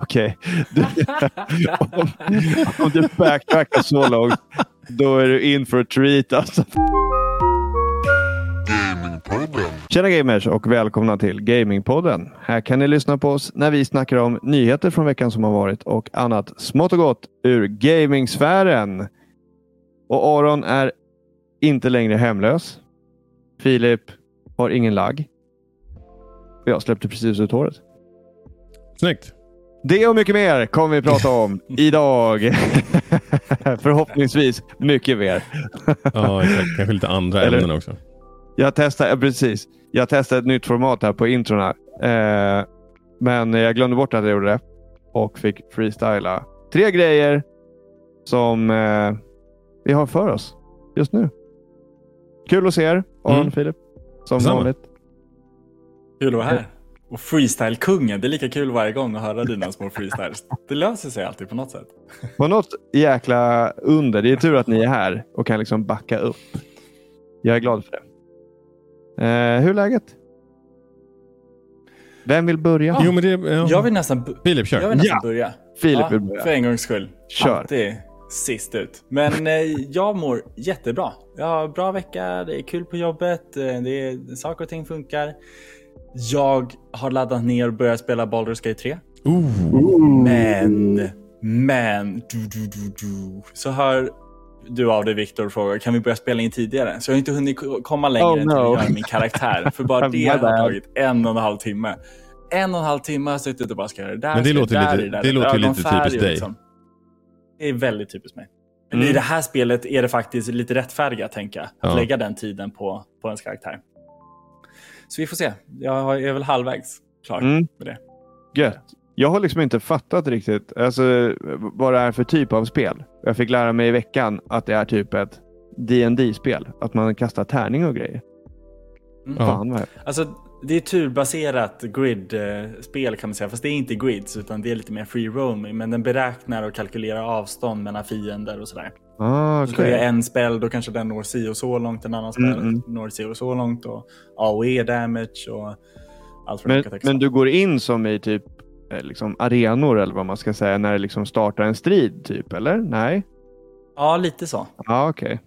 Okej. Om, om du backtrackar så långt, då är du in for a treat alltså. Tjena gamers och välkomna till Gamingpodden. Här kan ni lyssna på oss när vi snackar om nyheter från veckan som har varit och annat smått och gott ur gamingsfären. Och Aron är inte längre hemlös. Filip har ingen lagg. Och jag släppte precis ut håret. Snyggt. Det och mycket mer kommer vi prata om idag. Förhoppningsvis mycket mer. Ja, exakt. Kanske lite andra Eller- ämnen också. Jag testar, ja, precis. Jag testade ett nytt format här på introna. Eh, men jag glömde bort att jag gjorde det. Och fick freestyla tre grejer som eh, vi har för oss just nu. Kul att se er, Aron Mm. Filip. Som Detsamma. vanligt. Kul att vara här. Och freestyle-kungen, det är lika kul varje gång att höra dina små freestyles. Det löser sig alltid på något sätt. På något jäkla under. Det är tur att ni är här och kan liksom backa upp. Jag är glad för det. Eh, hur är läget? Vem vill börja? Jo, men det... Ja. Jag vill nästan, Filip, kör. jag vill nästan Ja. börja. Filip vill börja. För en gångs skull. Kör. Alltid sist ut. Men eh, jag mår jättebra. Jag har en bra vecka, det är kul på jobbet, eh, det är, saker och ting funkar. Jag har laddat ner och börjat spela Baldur's Gate 3. Ooh. Men, men, du, du, du, du. Så hör du av dig Viktor och frågar, kan vi börja spela in tidigare? Så jag har inte hunnit ko- komma längre Oh, än till no. att göra min karaktär. För bara det har tagit en och en halv timme. En och en halv timme har jag suttit och bara ska göra det där. Men det låter lite- där, där, det låter lite typiskt dig. Det är väldigt typiskt mig. Men Mm. i det här spelet är det faktiskt lite rättfärdiga, tänker jag. Att Ja. lägga den tiden på, på ens karaktär. Så vi får se. Jag är väl halvvägs klar Mm. med det. Gött. Jag har liksom inte fattat riktigt alltså, vad det är för typ av spel. Jag fick lära mig i veckan att det är typ ett dd spel Att man kastar tärning och grejer. Mm. Ja. Fan vad jag... Alltså, det är turbaserat grid-spel kan man säga. Fast det är inte grids, utan det är lite mer free roaming. Men den beräknar och kalkylerar avstånd mellan fiender och sådär. Ah, Så du okej. göra en spel, då kanske den når si och så långt. En annan spel Mm, mm. når si och så långt. Och AOE damage och allt det men, men du går in som i typ eh, liksom arenor eller vad man ska säga när det liksom startar en strid typ eller? Nej? Ja, lite så. Ja okej.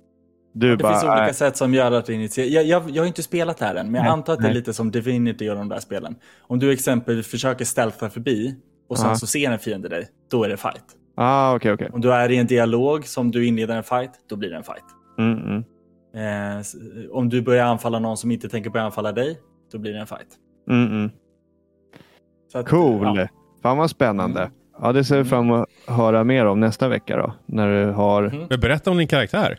Du Det bara... finns olika äh, sätt som gör att det initierar. Jag, jag, jag har inte spelat det här än, men jag Nej, antar att det är nej. lite som Divinity och de där spelen. Om du exempelvis försöker stealtha förbi och sen Ja. så ser en fiende dig, då är det fight. Ah, okej okej. Om du är i en dialog som du inleder en fight, då blir det en fight. Mm, mm. Eh, om du börjar anfalla någon som inte tänker börja anfalla dig, då blir det en fight. Mm, mm. Så att, Cool. Ja. Fan vad spännande. Mm. Ja, det ser vi fram emot att höra mer om nästa vecka då. När du har... Mhm. Men berätta om din karaktär.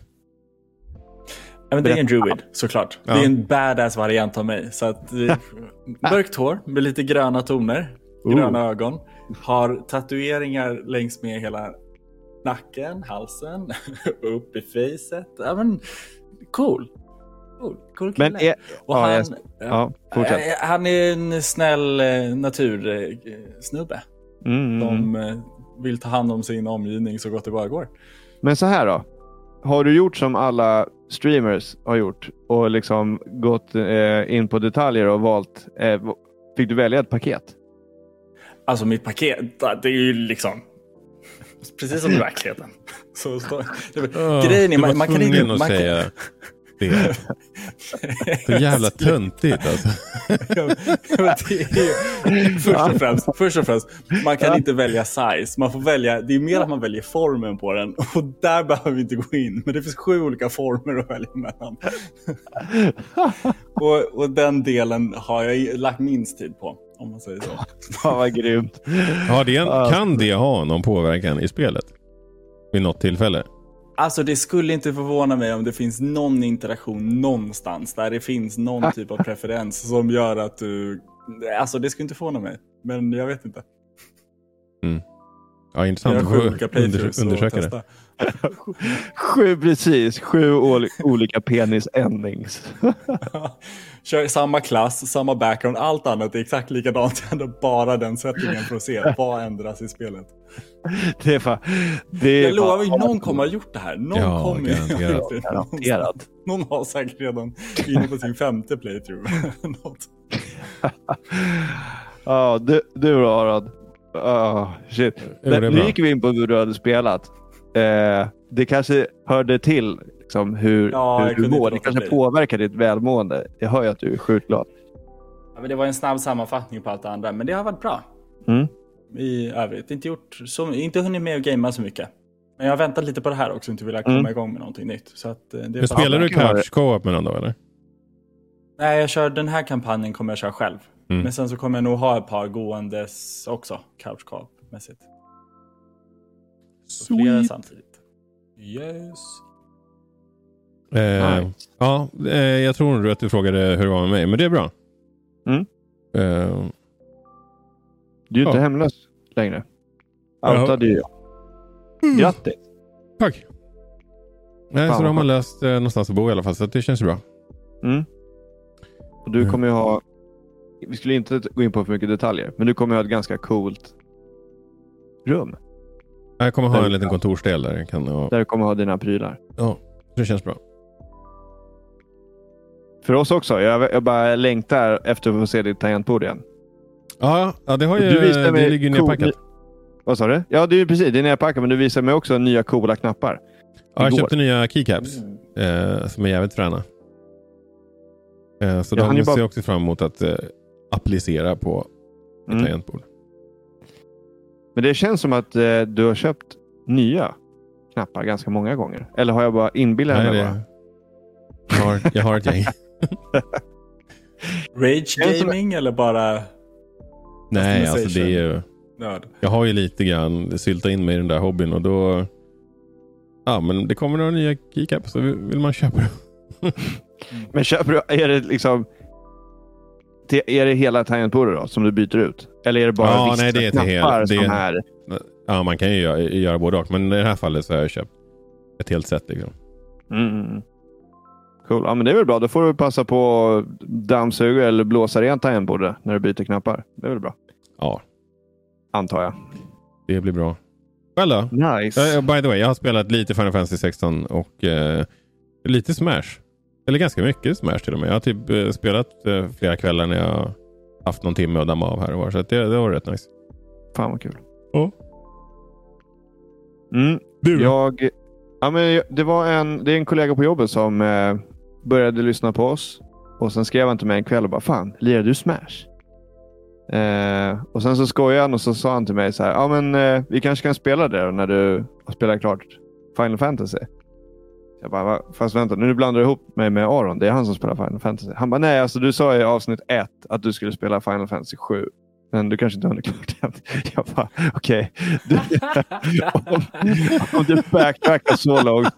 Ja, men det är en druid, såklart. Ja. Det är en badass variant av mig. Så att, eh, mörkt hår med lite gröna toner, Ooh. gröna ögon. Har tatueringar längs med hela nacken, halsen, upp i facet. Ja, men, cool. Cool, cool kille. Men är... Och ja, han, Ja, fortsätt. Eh, Han är en snäll eh, natursnubbe Mm, mm, mm. som eh, vill ta hand om sin omgivning så gott det bara går. Men så här då. Har du gjort som alla streamers har gjort och liksom gått eh, in på detaljer och valt... Eh, fick du välja ett paket? Alltså mitt paket, det är ju liksom precis som i verkligheten. Så, så, Oh, grejen är, man, man kan inte... Man säga kan, det. Så jävla töntigt alltså. Först, och främst, först och främst, man kan inte välja size. Man får välja, det är mer att man väljer formen på den. Och där behöver vi inte gå in. Men det finns sju olika former att välja mellan. och, och den delen har jag lagt minst tid på. Om man säger så. Fan vad grymt. Har det, Ja. kan det ha någon påverkan i spelet? Vid något tillfälle? Alltså det skulle inte förvåna mig om det finns någon interaktion någonstans där det finns någon typ av preferens som gör att du... Alltså det skulle inte förvåna mig. Men jag vet inte. Ja, intressant. Jag Du har sju olika under, undersöka det. Sju, precis. Sju ol- olika penis-endings. Kör samma klass, samma background, allt annat är exakt likadant. Ändå bara den settingen för att se vad ändras i spelet. det är fan... Det är Jag lovar fan- någon kommer ha gjort det här. Någon Ja, kommer ha gjort det. Någon har säkert redan inne på sin femte playthrough. Något. Ja, du, du då Arad? Oh, shit. Nu gick vi in på hur du hade spelat. Eh, det kanske hörde till liksom, hur, Ja, hur du mår. Det kanske bli. påverkar ditt välmående. Jag hör ju att du är sjukt glad. Ja, men det var en snabb sammanfattning på allt det andra, men det har varit bra. Mm. I övrigt. Inte, gjort så, inte hunnit med att gamea så mycket. Men jag har väntat lite på det här också, inte velat komma Mm. igång med någonting nytt. Så att, eh, det är Men spelar du couch co-op med någon då eller? Nej, jag kör den här kampanjen kommer jag köra själv. Mm. Men sen så kommer jag nog ha ett par gåendes också, couch co-op-mässigt. Så Flera samtidigt. Yes. Eh, Nice. Ja, eh, jag tror nog att du frågade hur det var med mig, men det är bra. Mm. Eh, Du är inte Ja. hemlös längre. Outade ju jag. Grattis! tack. Nej, Fan, så då har man löst eh, någonstans att bo i alla fall, så det känns bra. Mm. Och du Mm. kommer ju ha... Vi skulle inte gå in på för mycket detaljer, men du kommer ha ett ganska coolt rum. Jag kommer ha en liten kontorsdel där. Kan, och, Där du kommer ha dina prylar. ja, det känns bra. För oss också. Jag, jag bara längtar efter att få se ditt tangentbord igen. Ja, ja det, har ju, Du visade det mig ligger ju cool- nerpackat. Vad sa du? Ja, det är ju precis. Det är nerpackat, men du visar mig också nya coola knappar. Ja, jag köpte nya keycaps Mm. eh, som är jävligt fräna. Eh, så Jag hann de ser bara- jag också fram emot att eh, applicera på ett Mm. tangentbord. Men det känns som att eh, du har köpt nya knappar ganska många gånger. Eller har jag bara inbillat Nej, mig? det, bara? jag, har, jag har ett gäng. Rage Känns som- gaming eller bara Nej, alltså det är ju... nörd? Jag har ju lite grann syltat in mig i den där hobbyn och då... Ja, men det kommer några nya keycaps så vill vill man köpa dem. Men köper du, är det liksom... Är det hela tangentbordet då som du byter ut? Eller är det bara Ja, vissa nej, det är knappar det som är- är... Ja, man kan ju göra, göra både och. Men i det här fallet så har jag köpt ett helt set. Liksom. Mm. Cool. Ja, men det är väl bra. Då får du passa på att dammsuga eller blåsa rent tangentbordet när du byter knappar. Det är väl bra. Ja, Antar jag. det blir bra. Själv då? Nice. Uh, by the way, jag har spelat lite Final Fantasy 16 och eh, lite Smash. Eller ganska mycket Smash till och med. Jag har typ eh, spelat eh, flera kvällar när jag har haft någon timme att damma av här och var. Så det, det var rätt nice. Fan vad kul. Ja. Mm. Du? Jag, ja, men det, var en, det är en kollega på jobbet som eh, började lyssna på oss. Och Sen skrev han till mig en kväll och bara Fan, lirar du Smash? Eh, och Sen så skojade han och så sa han till mig så här. Ja, men eh, vi kanske kan spela det då när du har spelat klart Final Fantasy. Jag bara, "Va? fast vänta, nu blandar du ihop mig med Aron. Det är han som spelar Final Fantasy. Han bara, nej, alltså du sa i avsnitt ett att du skulle spela Final Fantasy 7. Men du kanske inte har hunnit klart än. Jag bara, okej. Du- om, om du backtrackar så långt,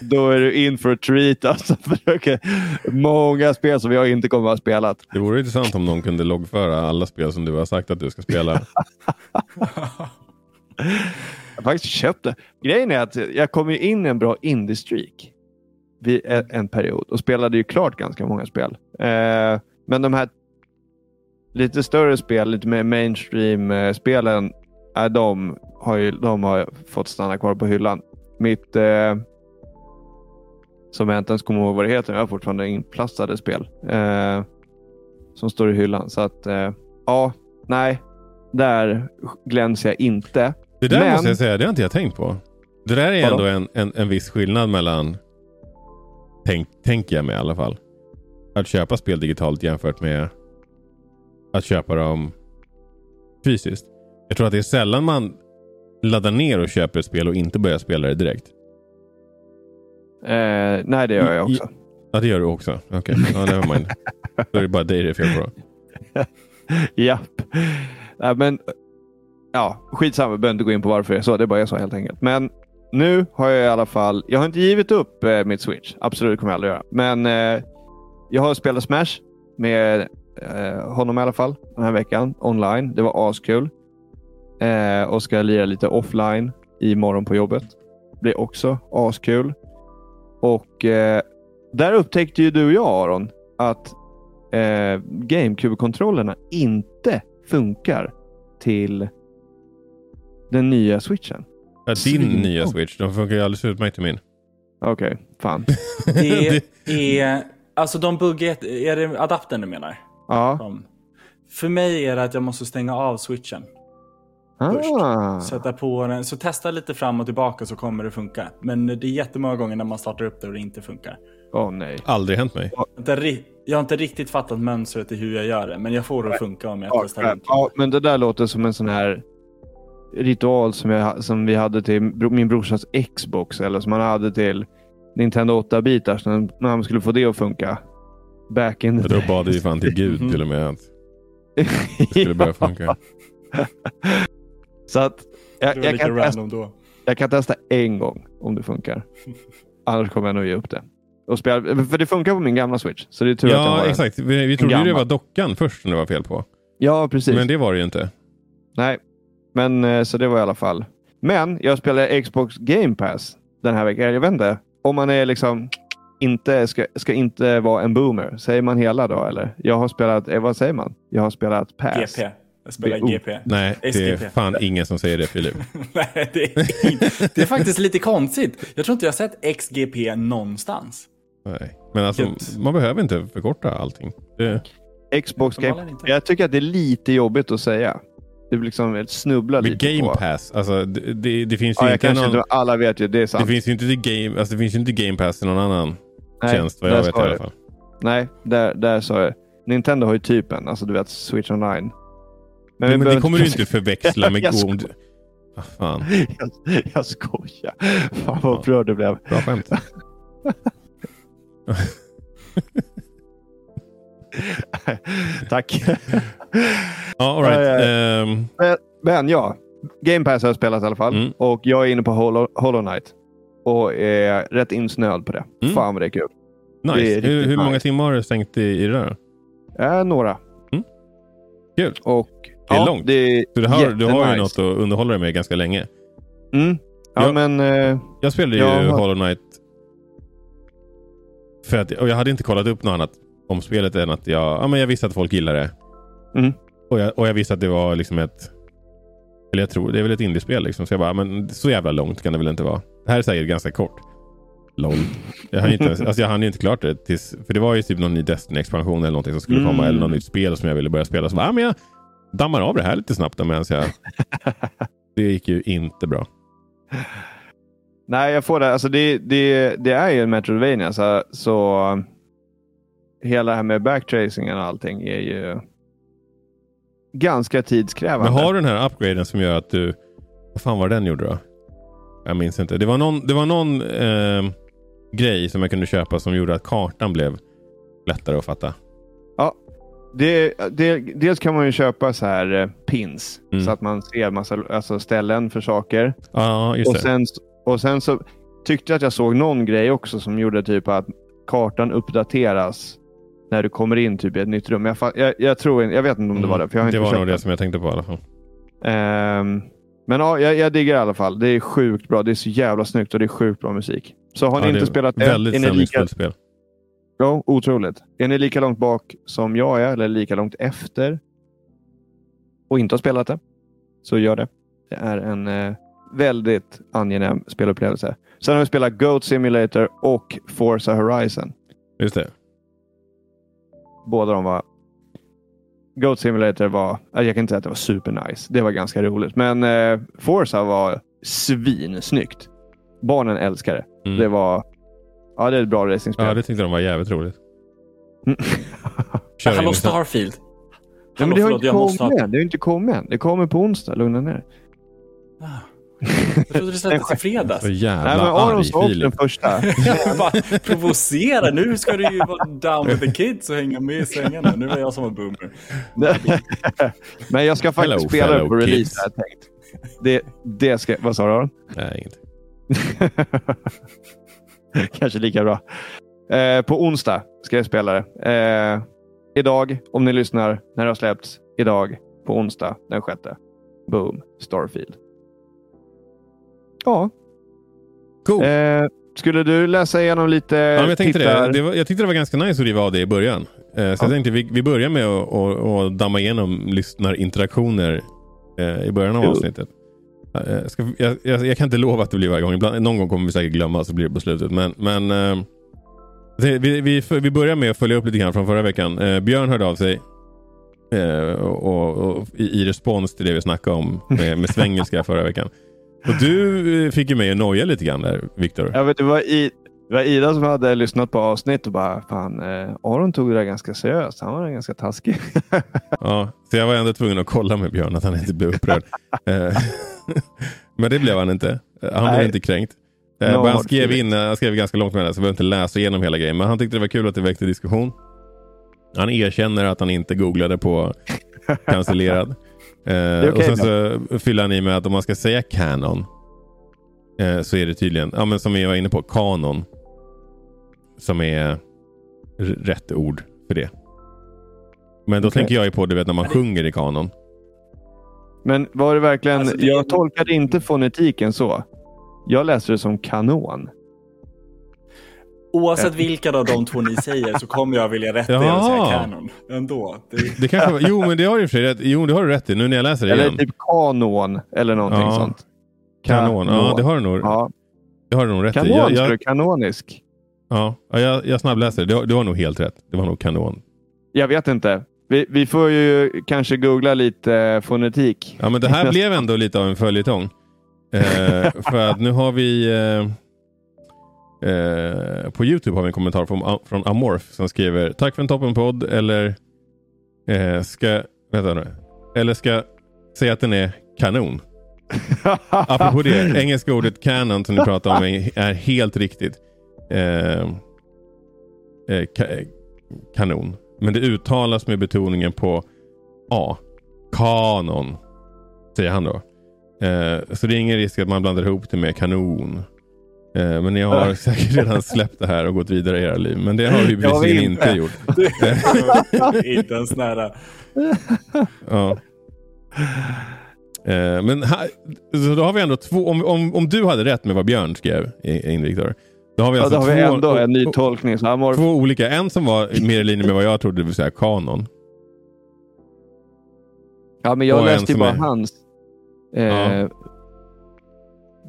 då är du in for a treat. Alltså, för det är många spel som jag inte kommer att ha spelat. Det vore intressant om någon kunde loggföra alla spel som du har sagt att du ska spela. Jag har faktiskt köpt det. Grejen är att jag kom ju in i en bra indie-streak vid e- en, period och spelade ju klart ganska många spel. Eh, men de här lite större spel, lite mer mainstream-spelen, eh, eh, de, har ju, de har fått stanna kvar på hyllan. Mitt, som jag inte ens kommer ihåg vad det heter, jag har fortfarande inplastade spel som står i hyllan. Så att, ja, nej, där glänser jag inte. Det där Men- måste jag säga, det har inte jag tänkt på. Det där är Vadå? ändå en, en, en viss skillnad mellan, tänk, tänker jag mig i alla fall, att köpa spel digitalt jämfört med att köpa dem fysiskt. Jag tror att det är sällan man laddar ner och köper ett spel och inte börjar spela det direkt. Eh, nej, det gör jag också. Ja, det gör du också. Okej, ja, never mind. Då är det bara dig det är fel på. Japp. Nej, men, ja, skitsamma, vi behöver inte gå in på varför det är så. Det bara är så helt enkelt. Men nu har jag i alla fall, jag har inte givit upp eh, mitt Switch. Absolut, det kommer jag aldrig göra. Men eh, jag har spelat Smash med eh, honom i alla fall den här veckan online. Det var askul. Eh, och ska lira lite offline imorgon på jobbet. Det blir också askul. Och eh, där upptäckte ju du och jag Aron att eh, GameCube-kontrollerna inte funkar till den nya switchen. Ja, din Svin- nya Switch, de funkar ju alldeles utmärkt till min. Okej, fan. Det är... Alltså de buggar... Är det adaptern du menar? Ja, Som- För mig är det att jag måste stänga av switchen. först. Ah. Sätta på den, så testa lite fram och tillbaka så kommer det funka. Men det är jättemånga gånger när man startar upp det och det inte funkar. Åh nej. Aldrig hänt mig. Jag har inte, riktigt fattat mönstret i hur jag gör det, men jag får det att funka om jag Ja, testar ja, men det där låter som en sån här ritual som, jag, som vi hade till min brorsas Xbox eller som man hade till Nintendo 8-bitar så när när man skulle få det att funka. Back in the Då bad vi fan till gud till och med att det skulle börja funka. Så att jag, var jag, lite kan testa, jag kan testa en gång om det funkar. Annars kommer jag nog ge upp det. Och spela, för det funkar på min gamla Switch. Så det är tur att jag har Ja, den. exakt. Vi, vi trodde ju det var dockan först som det var fel på. Ja, precis. Men det var det ju inte. Nej, men eh, så det var i alla fall. Men jag spelar Xbox Game Pass den här veckan. Jag vet inte om man är liksom inte ska, ska inte vara en boomer. Säger man hela då eller? Jag har spelat, eh, vad säger man? Jag har spelat Pass. GP. Jag spelar Oh. GP. Nej, det är fan ingen som säger det Filip. Nej, det är, det är faktiskt lite konstigt. Jag tror inte jag har sett XGP någonstans. Nej. Men alltså, man behöver inte förkorta allting. Det, Xbox Game. Jag tycker att det är lite jobbigt att säga. Det blir liksom snubbla med lite Game på. Pass, alltså det, det, det finns ju Ja, inte någon... inte, alla vet ju, det är Det sant. finns ju inte game, alltså det finns inte Game Pass i någon annan Nej, tjänst vad jag vet i alla du. fall. Nej, där, där sa jag. Nintendo har ju typen, alltså du vet Switch Online. Men, vi men det kommer du inte förväxla med Jag Go... om du- Ah, fan, jag, jag skojar. Fan vad upprörd du blev. bra skämt. Tack. Ja, all right. Ja, Ehm, Men ja, Game Pass har jag spelat i alla fall. Mm. Och jag är inne på Hollow, Hollow Knight. Och är rätt insnöad på det. Mm. Fan vad det är kul. Är nice. riktigt Hur, hur många nice. timmar har du stängt i, i det där? Äh, några. Mm. Kul. Och, Det är ja, långt. Det är Så du har, du har ju något att underhålla dig med ganska länge. Mm. Ja, Ja. men... eh, Jag spelade ju Ja. Hollow Knight. För att, och jag hade inte kollat upp något annat om spelet än att jag, ja, men jag visste att folk gillar det. Mm. Och, jag, och jag visste att det var liksom ett... Eller jag tror, det är väl ett indiespel liksom. Så jag bara, men så jävla långt kan det väl inte vara. Det här är säkert ganska kort. LOL. Jag hann, inte, ens- alltså jag hann ju inte klart det. Tills, för det var ju typ någon ny Destiny-expansion eller någonting som skulle komma. Mm. Eller något nytt spel som jag ville börja spela. Så bara, ja, men jag dammar av det här lite snabbt medan jag... det gick ju inte bra. Nej, jag får det. Alltså det, det, det är ju en Metroidvania. Så, så hela det här med backtracingen och allting är ju ganska tidskrävande. Men har du den här upgraden som gör att du... Vad fan var den gjorde då? Jag minns inte. Det var någon, det var någon eh, grej som jag kunde köpa som gjorde att kartan blev lättare att fatta. Det, det, dels kan man ju köpa så här eh, pins Mm. så att man ser massa alltså ställen för saker. Ja, just Och det. sen, och sen så tyckte jag att jag såg någon grej också som gjorde typ att kartan uppdateras när du kommer in typ i ett nytt rum. Jag, jag, jag tror jag vet inte om det var det. För jag har Mm. det inte var nog det som jag tänkte på i alla fall. Ehm, men ja, jag, jag diggar i alla fall. Det är sjukt bra. Det är så jävla snyggt och det är sjukt bra musik. Så har ni Ja, det inte spelat det, Väldigt är ni lika, stämningsfullt spel. ja, otroligt. Är ni lika långt bak som jag är eller lika långt efter och inte har spelat det, så gör det. Det är en eh, väldigt angenäm spelupplevelse. Sen har vi spelat Goat Simulator och Forza Horizon. Just det. Båda de var... Goat Simulator var... ja, Jag kan inte säga att det var supernice. Det var ganska roligt. Men eh, Forza var svinsnyggt. Barnen älskar det. Mm. Det var... Ja, det är ett bra racingspel. Ja, det tyckte de var jävligt roligt. Mm. Hallå Starfield. Hallå, men det har förlåt, inte jag måste kommit ha... än. Det har inte kommit än. Det kommer på onsdag. Lugna ner. Ah. Jag trodde det släpptes i fredags. Så jävla Nej, men Aron sa upp den första. Bara provocera. Nu ska du ju vara down with the kids och hänga med i svängarna. Nu är jag som en boomer. men jag ska faktiskt Hello, spela fellow på release. Jag tänkt. Det, det ska... Vad sa du Aron? Nej, inget. Kanske lika bra. Eh, på onsdag ska jag spela det. Eh, idag, om ni lyssnar när det har släppts, idag på onsdag den sjätte. Boom, Starfield. Ja, Cool. eh, skulle du läsa igenom lite Ja, jag, tänkte det. Det var, jag tyckte det var ganska nice att riva av det i början. Eh, så Ja. jag tänkte vi, vi börjar med att att- att damma igenom lyssnarinteraktioner eh, i början av Jo. avsnittet. Eh, ska, jag, jag, jag kan inte lova att det blir varje gång. Ibland, någon gång kommer vi säkert glömma så blir det på slutet. Men, men eh, vi, vi, vi börjar med att följa upp lite grann från förra veckan. Eh, Björn hörde av sig Eh, och, och, och i, i respons till det vi snackade om med, med svengelska förra veckan. Och du eh, fick ju mig att noja lite grann där, Viktor. Vet, det, var i, det var Ida som hade lyssnat på avsnitt och bara, fan, eh, Aron tog det där ganska seriöst. Han var ganska taskig. Ja, så jag var ändå tvungen att kolla med Björn att han inte blev upprörd. Eh, Men det blev han inte. Han blev Nej. inte kränkt. Eh, No han skrev, in, han skrev ganska långt med det, så jag behöver inte läsa igenom hela grejen. Men han tyckte det var kul att det väckte diskussion. Han erkänner att han inte googlade på cancellerad. Eh, är och sen så fyller han i med att om man ska säga canon eh, så är det tydligen, ja, men som vi var inne på, kanon. Som är rätt ord för det. Men då Okej. tänker jag ju på du vet, när man sjunger i kanon. Men var det verkligen... Alltså, det- Jag tolkade inte fonetiken så. Jag läste det som kanon. Oavsett vilka av de två ni säger så kommer jag vilja rätta er och säga kanon. Ändå. Det, Det kanske jo, men det har du i för rätt. Jo, det har du rätt i. Nu när jag läser det Eller igen. typ kanon eller någonting Ja. sånt. Kanon. Ja, det har du nog, Ja, det har du nog rätt i. kanon, Jag, ska jag, du kanonisk. ja, ja, jag, jag snabbläser. Du, har- du har nog helt rätt. Det var nog kanon. Jag vet inte. Vi, vi får ju kanske googla lite eh, fonetik. Ja, men det här blev ändå lite av en följetong. Eh, för att nu har vi... Eh, eh, på Youtube har vi en kommentar från, från Amorph som skriver Tack för en toppenpodd eller eh, ska... Vänta nu. Eller ska säga att den är kanon. Apropå det, engelska ordet canon som ni pratar om är, är helt riktigt. Eh, eh, ka, kanon. Men det uttalas med betoningen på A. Kanon. Säger han då. Eh, så det är ingen risk att man blandar ihop det med kanon. Eh, men ni har säkert redan släppt det här och gått vidare i era liv. Men det har vi Det har vi bevisligen inte. inte gjort. inte ens nära. Ja. Eh, men här, så då har vi ändå två. Om, om, om du hade rätt med vad Björn skrev, i- in Viktor. Då har vi Ja, alltså då har vi två, ändå en ny två, tolkning. Var... två olika. En som var mer i linje med vad jag trodde, det vill säga kanon. Ja, men jag Och läste ju bara är- hans. Eh, Ja.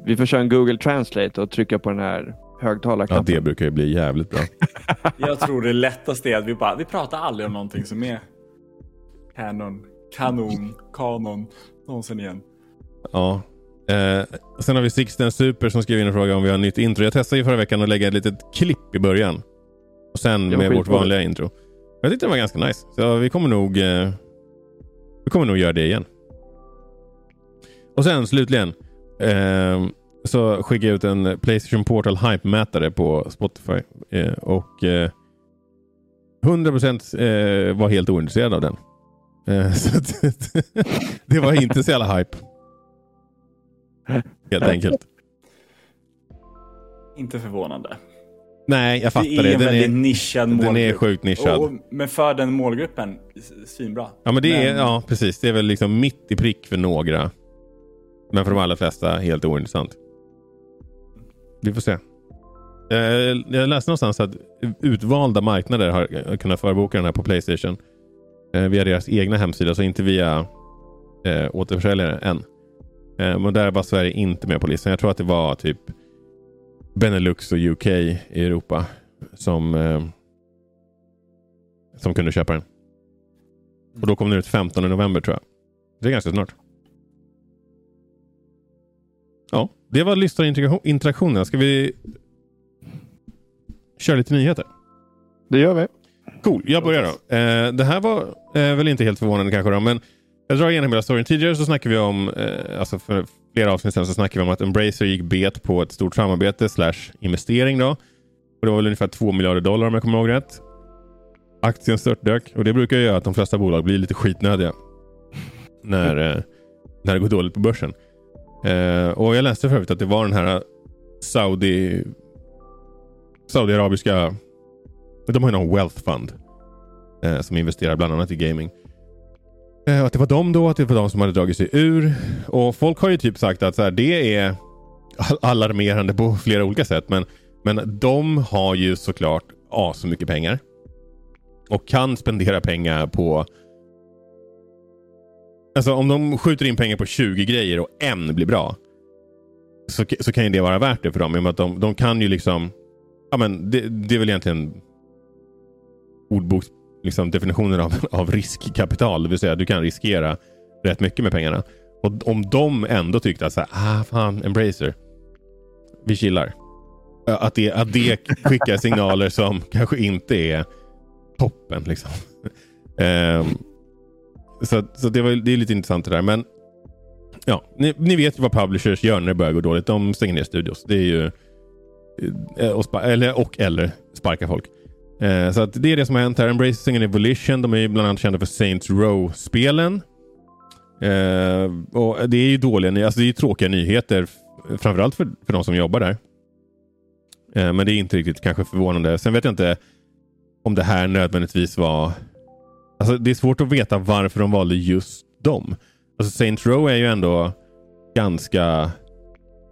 Vi får köra en Google Translate och trycka på den här Ja, högtalarknappen. det brukar ju bli jävligt bra. Jag tror det lättaste är att vi bara, vi pratar aldrig om någonting som är kanon, kanon, kanon, någonsin igen. Ja. Eh, sen har vi Sixten Super som skrev in en fråga om vi har nytt intro. Jag testade ju förra veckan att lägga ett litet klipp i början. Och sen med vårt vanliga intro. Jag tyckte det var ganska nice. Så vi kommer nog eh, vi kommer nog göra det igen. Och sen slutligen eh, så skickade jag ut en Playstation Portal Hype-mätare på Spotify. Eh, och eh, 100% eh, var helt ointresserad av den. Eh, så det var inte så jävla hype. Helt enkelt. Inte förvånande. Nej, jag fattar Det är det. en Den väldigt är, nischad den målgrupp. är sjukt nischad. Och, men för den målgruppen, svinbra. Ja, men det är, Men- ja, precis. Det är väl liksom mitt i prick för några. Men för de allra flesta helt ointressant. Vi får se. Jag läste någonstans att utvalda marknader har kunnat förboka den här på Playstation. Eh, via deras egna hemsida, så inte via eh, återförsäljare än. Eh, men där var Sverige inte med på listan. Jag tror att det var typ Benelux och UK i Europa som, eh, som kunde köpa den. Och då kom den ut 15 november tror jag. Det är ganska snart. Ja, det var lyssnarinteraktionerna. Ska vi köra lite nyheter? Det gör vi. Cool, jag börjar då. Eh, det här var eh, väl inte helt förvånande kanske då, men jag drar igenom hela storyn. Tidigare så snackade vi om, eh, alltså för flera avsnitt sedan så snackade vi om att Embracer gick bet på ett stort samarbete slash investering då. Och det var väl ungefär 2 miljarder dollar om jag kommer ihåg rätt. Aktien störtdök och det brukar göra att de flesta bolag blir lite skitnödiga. När, eh, när det går dåligt på börsen. Eh, och jag läste för övrigt att det var den här Saudi Saudiarabiska de har ju någon wealth fund eh, som investerar bland annat i gaming. Eh, att det var de då, att det var de som hade dragit sig ur. Och folk har ju typ sagt att så här, det är alarmerande på flera olika sätt. Men, men de har ju såklart ja, så mycket pengar. Och kan spendera pengar på... Alltså om de skjuter in pengar på 20 grejer och en blir bra. Så, så kan ju det vara värt det för dem. I och med att de, de kan ju liksom... Ja men det, det är väl egentligen ordboks, liksom, definitionen av, av riskkapital. Det vill säga du kan riskera rätt mycket med pengarna. Och om de ändå tyckte att så här, ah fan, Embracer. Vi chillar. Att det, att det skickar signaler som kanske inte är toppen. Liksom. um, så så det, var, det är lite intressant det där. Men ja, ni, ni vet vad publishers gör när det börjar gå dåligt. De stänger ner studios. Det är ju eh, och, eller, och eller sparkar folk. Eh, så att det är det som har hänt här. Embracing and Evolution. De är bland annat kända för Saints Row-spelen. Eh, och det är ju dåliga, alltså det är tråkiga nyheter. Framförallt för, för de som jobbar där. Eh, men det är inte riktigt kanske förvånande. Sen vet jag inte om det här nödvändigtvis var... Alltså det är svårt att veta varför de valde just dem. Alltså Saints Row är ju ändå ganska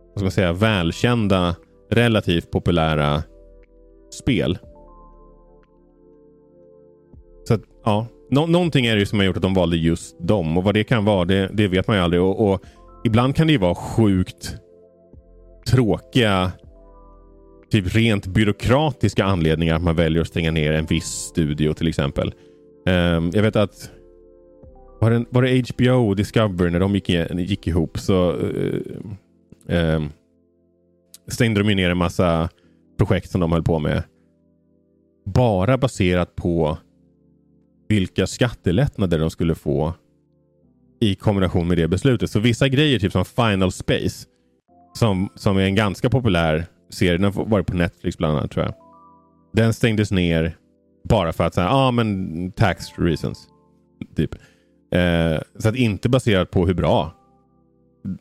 vad ska man säga, välkända, relativt populära spel. Så att, ja, Nå någonting är det som har gjort att de valde just dem och vad det kan vara det, det vet man ju aldrig. Och, och, Ibland kan det ju vara sjukt tråkiga typ rent byråkratiska anledningar att man väljer att stänga ner en viss studio till exempel. Um, jag vet att var det, var det HBO och Discovery när de gick, gick ihop så uh, um, stängde de ner en massa projekt som de höll på med. Bara baserat på vilka skattelättnader de skulle få i kombination med det beslutet. Så vissa grejer, typ som Final Space, som, som är en ganska populär serie, den har varit på Netflix bland annat tror jag. Den stängdes ner bara för att säga, ah, men tax reasons. Typ. Eh, så att inte baserat på hur bra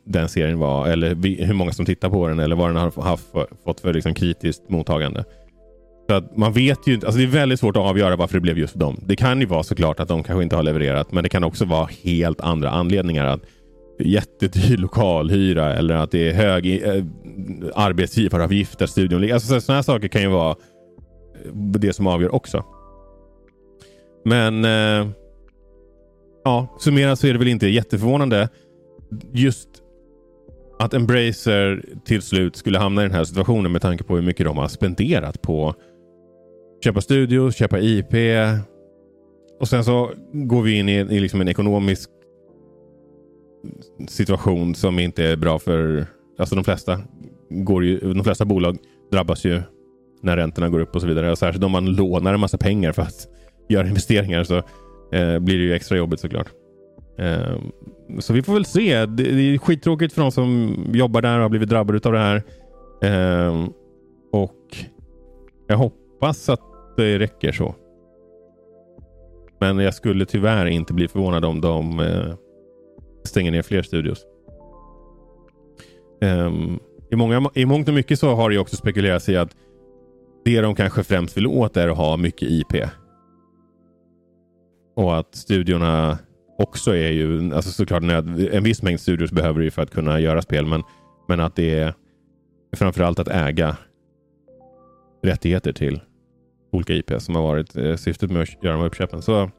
den serien var eller hur många som tittar på den eller vad den har haft, fått för liksom, kritiskt mottagande. Så att man vet ju alltså det är väldigt svårt att avgöra varför det blev just dem. Det kan ju vara såklart att de kanske inte har levererat, men det kan också vara helt andra anledningar. Att jättedyr lokalhyra eller att det är hög eh, arbetsgivaravgift där studion ligger. Alltså, sådana här saker kan ju vara det som avgör också. Men eh, ja, summerat så är det väl inte jätteförvånande. Just att Embracer till slut skulle hamna i den här situationen med tanke på hur mycket de har spenderat på köpa studios, köpa IP. Och sen så går vi in i, i liksom en ekonomisk situation som inte är bra för alltså de flesta. Går ju, de flesta bolag drabbas ju när räntorna går upp och så vidare. Och särskilt om man lånar en massa pengar för att göra investeringar så eh, blir det ju extra jobbigt såklart. Eh, så vi får väl se. Det, det, är skittråkigt för de som jobbar där och har blivit drabbade av det här. Eh, och jag hoppas att det räcker så. Men jag skulle tyvärr inte bli förvånad om de eh, stänger ner fler studios. Um, i, många, I mångt och mycket så har det också spekulerats i att det de kanske främst vill åt är att ha mycket IP. Och att studiorna också är ju, alltså såklart en viss mängd studios behöver det för att kunna göra spel, men, men att det är framförallt att äga rättigheter till olika IP som har varit eh, syftet med att göra de här uppköpen. Så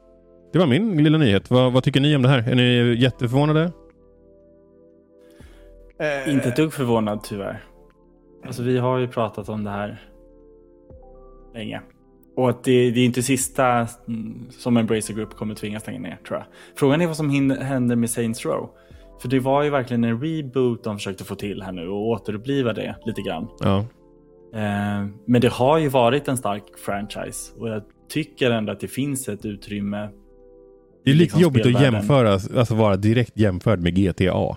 det var min lilla nyhet. Vad, vad, tycker ni om det här? Är ni jätteförvånade? Eh, inte ett dugg förvånad tyvärr. Alltså vi har ju pratat om det här länge. Och att det, det är inte sista som Embracer Group kommer tvingas stänga ner tror jag. Frågan är vad som händer med Saints Row. För det var ju verkligen en reboot de försökte få till här nu och återuppliva det lite grann. Ja. Eh, men det har ju varit en stark franchise och jag tycker ändå att det finns ett utrymme. Det är lite liksom jobbigt att jämföra, alltså vara direkt jämförd med GTA.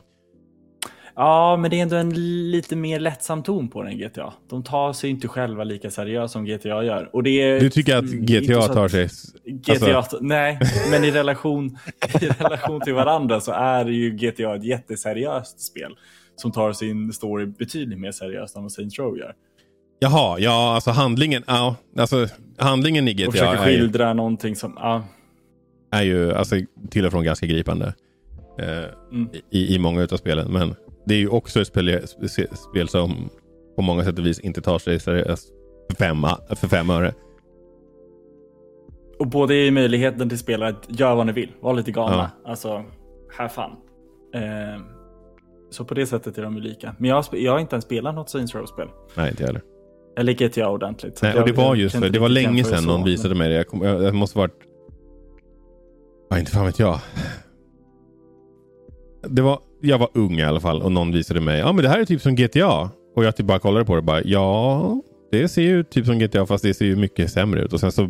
Ja, men det är ändå en lite mer lättsam ton på den GTA. De tar sig inte själva lika seriöst som GTA gör. Och det är, du tycker att GTA tar sig... GTA, alltså... Nej, men i relation, i relation till varandra så är ju GTA ett jätteseriöst spel som tar sin story betydligt mer seriöst än vad Saints Row gör. Jaha, ja alltså handlingen, ja, alltså handlingen i GTA och försöker skildra är, någonting som, ja. Är ju alltså, till och från ganska gripande. Eh, mm. i, I många av spelen. Men det är ju också ett spel, spel som på många sätt och vis inte tar sig seriöst för fem, för fem öre. Och både i möjligheten till spelare att göra vad ni vill, vara lite galna. Ja. Alltså, här fan. Eh, så på det sättet är de lika. Men jag har, jag har inte ens spelat något Saints Row-spel. Nej, inte heller. Eller GTA ordentligt. Nej, och det var just för, det var länge sedan någon visade mig det. Jag, kom, jag, jag måste varit Ja, inte fan vet jag. Det var, jag var ung i alla fall och någon visade mig. Ja men det här är typ som GTA. Och jag typ bara kollade på det och bara. Ja, det ser ju typ som GTA fast det ser ju mycket sämre ut. Och sen så.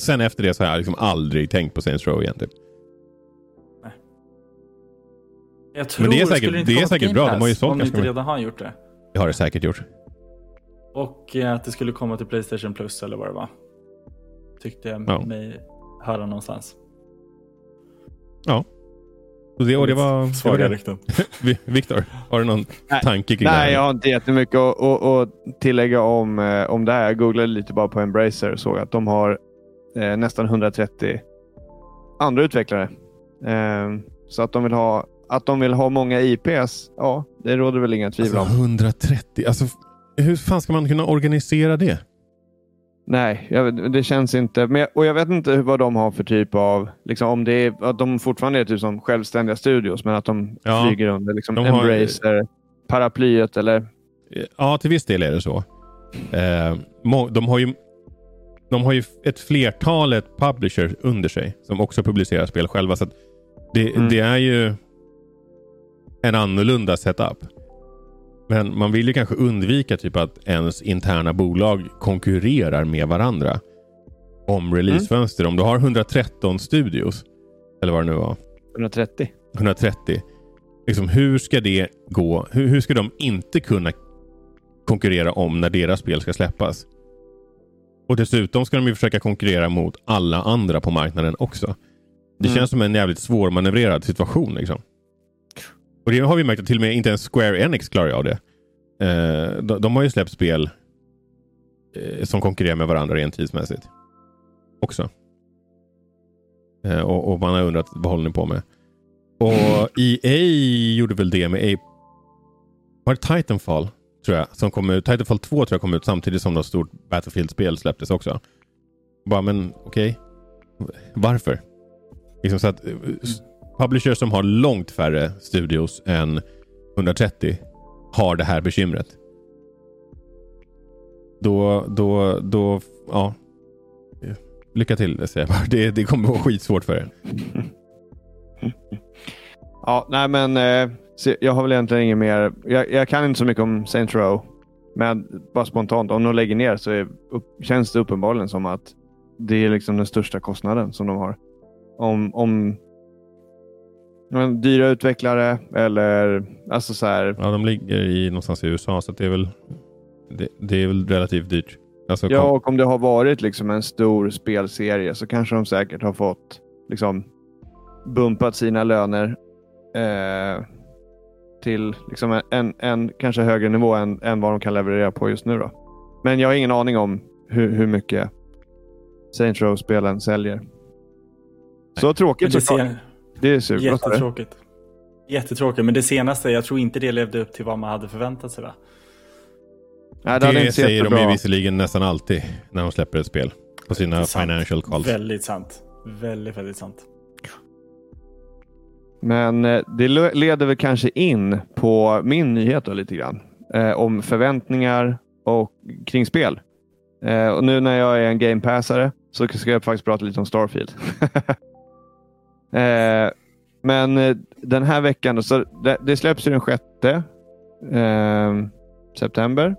Sen efter det så har jag liksom aldrig tänkt på Saints Row igen. Typ. Jag tror, Men det är säkert- skulle inte det är säkert bra. De har ju sålt Om ganska inte redan har gjort det. Det har det säkert gjort. Och eh, att det skulle komma till Playstation Plus eller vad det var. Tyckte jag Ja. mig höra någonstans. Så det, och det var... Svaga rykten. Vi- Viktor, har du någon Nej. tanke kring det Nej, jag har inte jättemycket att, att, att tillägga om, eh, om det här. Jag googlade lite bara på Embracer och såg att de har eh, nästan 130 andra utvecklare. Eh, så att de vill ha att de vill ha många IPs, ja, det råder väl inga tvivel Alltså, om. 130. Alltså, hur fan ska man kunna organisera det? Nej, jag, det känns inte. Men, jag- och jag vet inte vad de har för typ av... Liksom, om det är, att de fortfarande är typ som självständiga studios, men att de Ja. flyger under liksom De har- Embracer, paraplyet eller... Ja, till viss del är det så. Eh, de, har ju, de har ju ett flertalet publishers under sig som också publicerar spel själva. Så att det, Mm. det är ju en annorlunda setup. Men man vill ju kanske undvika typ att ens interna bolag konkurrerar med varandra om releasefönster. Om du har 113 studios, eller vad det nu var, 130. 130. Liksom, hur ska det gå? Hur, hur ska de inte kunna konkurrera om när deras spel ska släppas? Och dessutom ska de ju försöka konkurrera mot alla andra på marknaden också. Det Mm. känns som en jävligt svårmanövrerad situation. Liksom. Och det har vi märkt att till och med inte ens Square Enix klarar av det. Eh, de, de har ju släppt spel eh, som konkurrerar med varandra rent tidsmässigt. Också. Eh, och, och man har undrat vad håller ni på med? Och EA gjorde väl det med... A- var det Titanfall? Tror jag. Som kom ut. Titanfall 2 tror jag kom ut samtidigt som något stort Battlefield-spel släpptes också. Bara, men okej. Varför? Liksom så att publishers som har långt färre studios än 130 har det här bekymret. Då, då, då, ja. Lycka till säger jag bara. Det, det kommer vara skitsvårt för er. Ja, nej men eh, jag har väl egentligen inget mer. Jag, jag kan inte så mycket om Saints Row. Men bara spontant, om de lägger ner så är, upp, känns det uppenbarligen som att det är liksom den största kostnaden som de har. Om, om men, dyra utvecklare eller alltså så här. Ja, de ligger i någonstans i USA så det är väl det, det är väl relativt dyrt. Alltså, Ja, och om det har varit liksom en stor spelserie så kanske de säkert har fått liksom bumpat sina löner eh, till liksom en, en, en kanske högre nivå än, än vad de kan leverera på just nu. Då. Men jag har ingen aning om hur, hur mycket Saints Row-spelen säljer. Så Men tråkigt såklart. Det är du? jättetråkigt. Jättetråkigt, men det senaste, jag tror inte det levde upp till vad man hade förväntat sig. Va? Nej, det det säger så de ju visserligen nästan alltid när de släpper ett spel. På sina financial calls. Väldigt sant. Väldigt, väldigt sant. Men eh, det le- leder väl kanske in på min nyhet då, lite grann. Eh, om förväntningar och kring spel. Eh, och nu när jag är en gamepassare så ska jag faktiskt prata lite om Starfield. eh, men eh, den här veckan, så det, det släpps ju den 6 eh, september.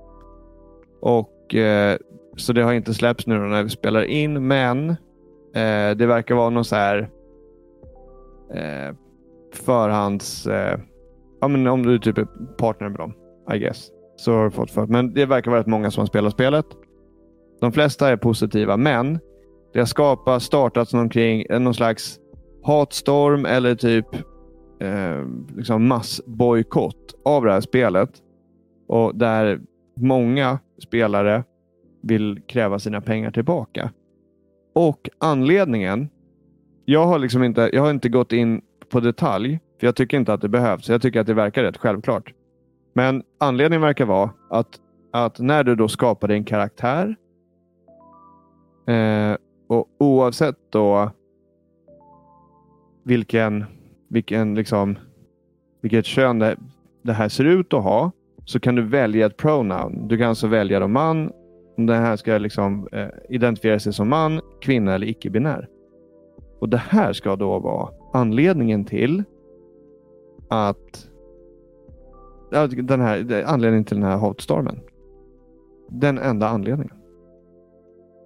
Och eh, Så det har inte släppts nu när vi spelar in, men eh, det verkar vara någon så här eh, förhands... Eh, ja, men om du typ är partner med dem, I guess. Så har du fått för. Men det verkar vara rätt många som har spelat spelet. De flesta är positiva, men det har skapat, startats någon, kring, eh, någon slags hatstorm eller typ eh, liksom massbojkott av det här spelet. Och där många spelare vill kräva sina pengar tillbaka. Och anledningen, jag har liksom inte, jag har inte gått in på detalj, för jag tycker inte att det behövs. Jag tycker att det verkar rätt självklart. Men anledningen verkar vara att, att när du då skapar din karaktär eh, och oavsett då vilken, vilken liksom, vilket kön det, det här ser ut att ha så kan du välja ett pronoun. Du kan alltså välja då man, om den här ska liksom, eh, identifiera sig som man, kvinna eller icke-binär. Och det här ska då vara anledningen till att den här, anledningen till den här hatstormen. Den enda anledningen.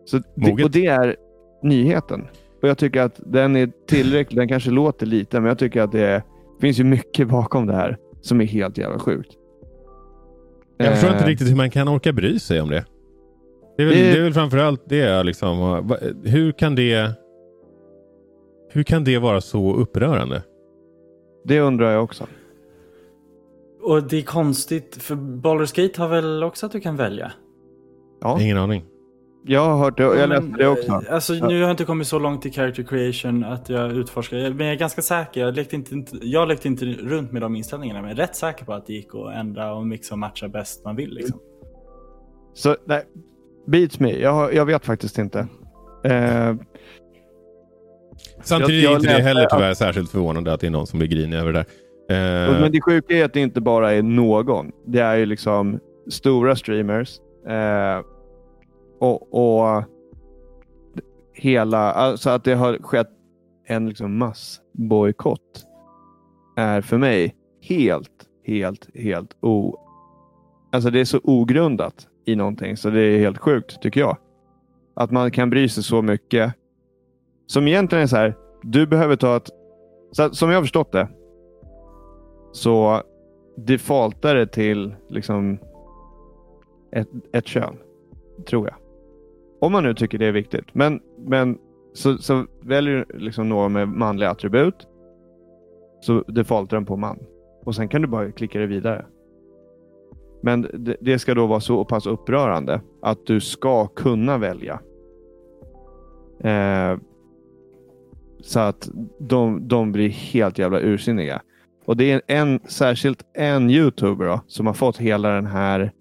Så det, och det är nyheten. Och Jag tycker att den är tillräcklig. Den kanske låter lite, men jag tycker att det är, finns ju mycket bakom det här som är helt jävla sjukt. Jag förstår inte eh. riktigt hur man kan orka bry sig om det. Det är väl, det, det är väl framförallt det. Liksom, hur kan det hur kan det vara så upprörande? Det undrar jag också. Och det är konstigt, för Baldur's Gate har väl också att du kan välja? Ja. Ingen aning. Jag har hört det, jag läste det också. Eh, alltså, Nu har jag inte kommit så långt i character creation att jag utforskar, men jag är ganska säker. Jag lekte inte, jag lekte inte runt med de inställningarna, men jag är rätt säker på att det gick att ändra och mixa och matcha bäst man vill. Liksom. Så nej, beats me. Jag, jag vet faktiskt inte. Uh, Samtidigt jag, jag är inte det heller tyvärr att... särskilt förvånande att det är någon som blir grinig över det där. Uh... Men det sjuka är att det inte bara är någon. Det är ju liksom stora streamers. Uh, och, och hela, alltså att det har skett en liksom massbojkott är för mig helt, helt, helt o... Alltså det är så ogrundat i någonting så det är helt sjukt tycker jag. Att man kan bry sig så mycket. Som egentligen är så här, du behöver ta ett... Så, som jag har förstått det så defaultar det till liksom ett, ett kön, tror jag. Om man nu tycker det är viktigt. Men, men så, så väljer du liksom någon med manliga attribut. Så defaultar den på man. Och sen kan du bara klicka dig vidare. Men det, det ska då vara så pass upprörande att du ska kunna välja. Eh, så att de, de blir helt jävla ursinniga. Och det är en, särskilt en youtuber då, som har fått hela den här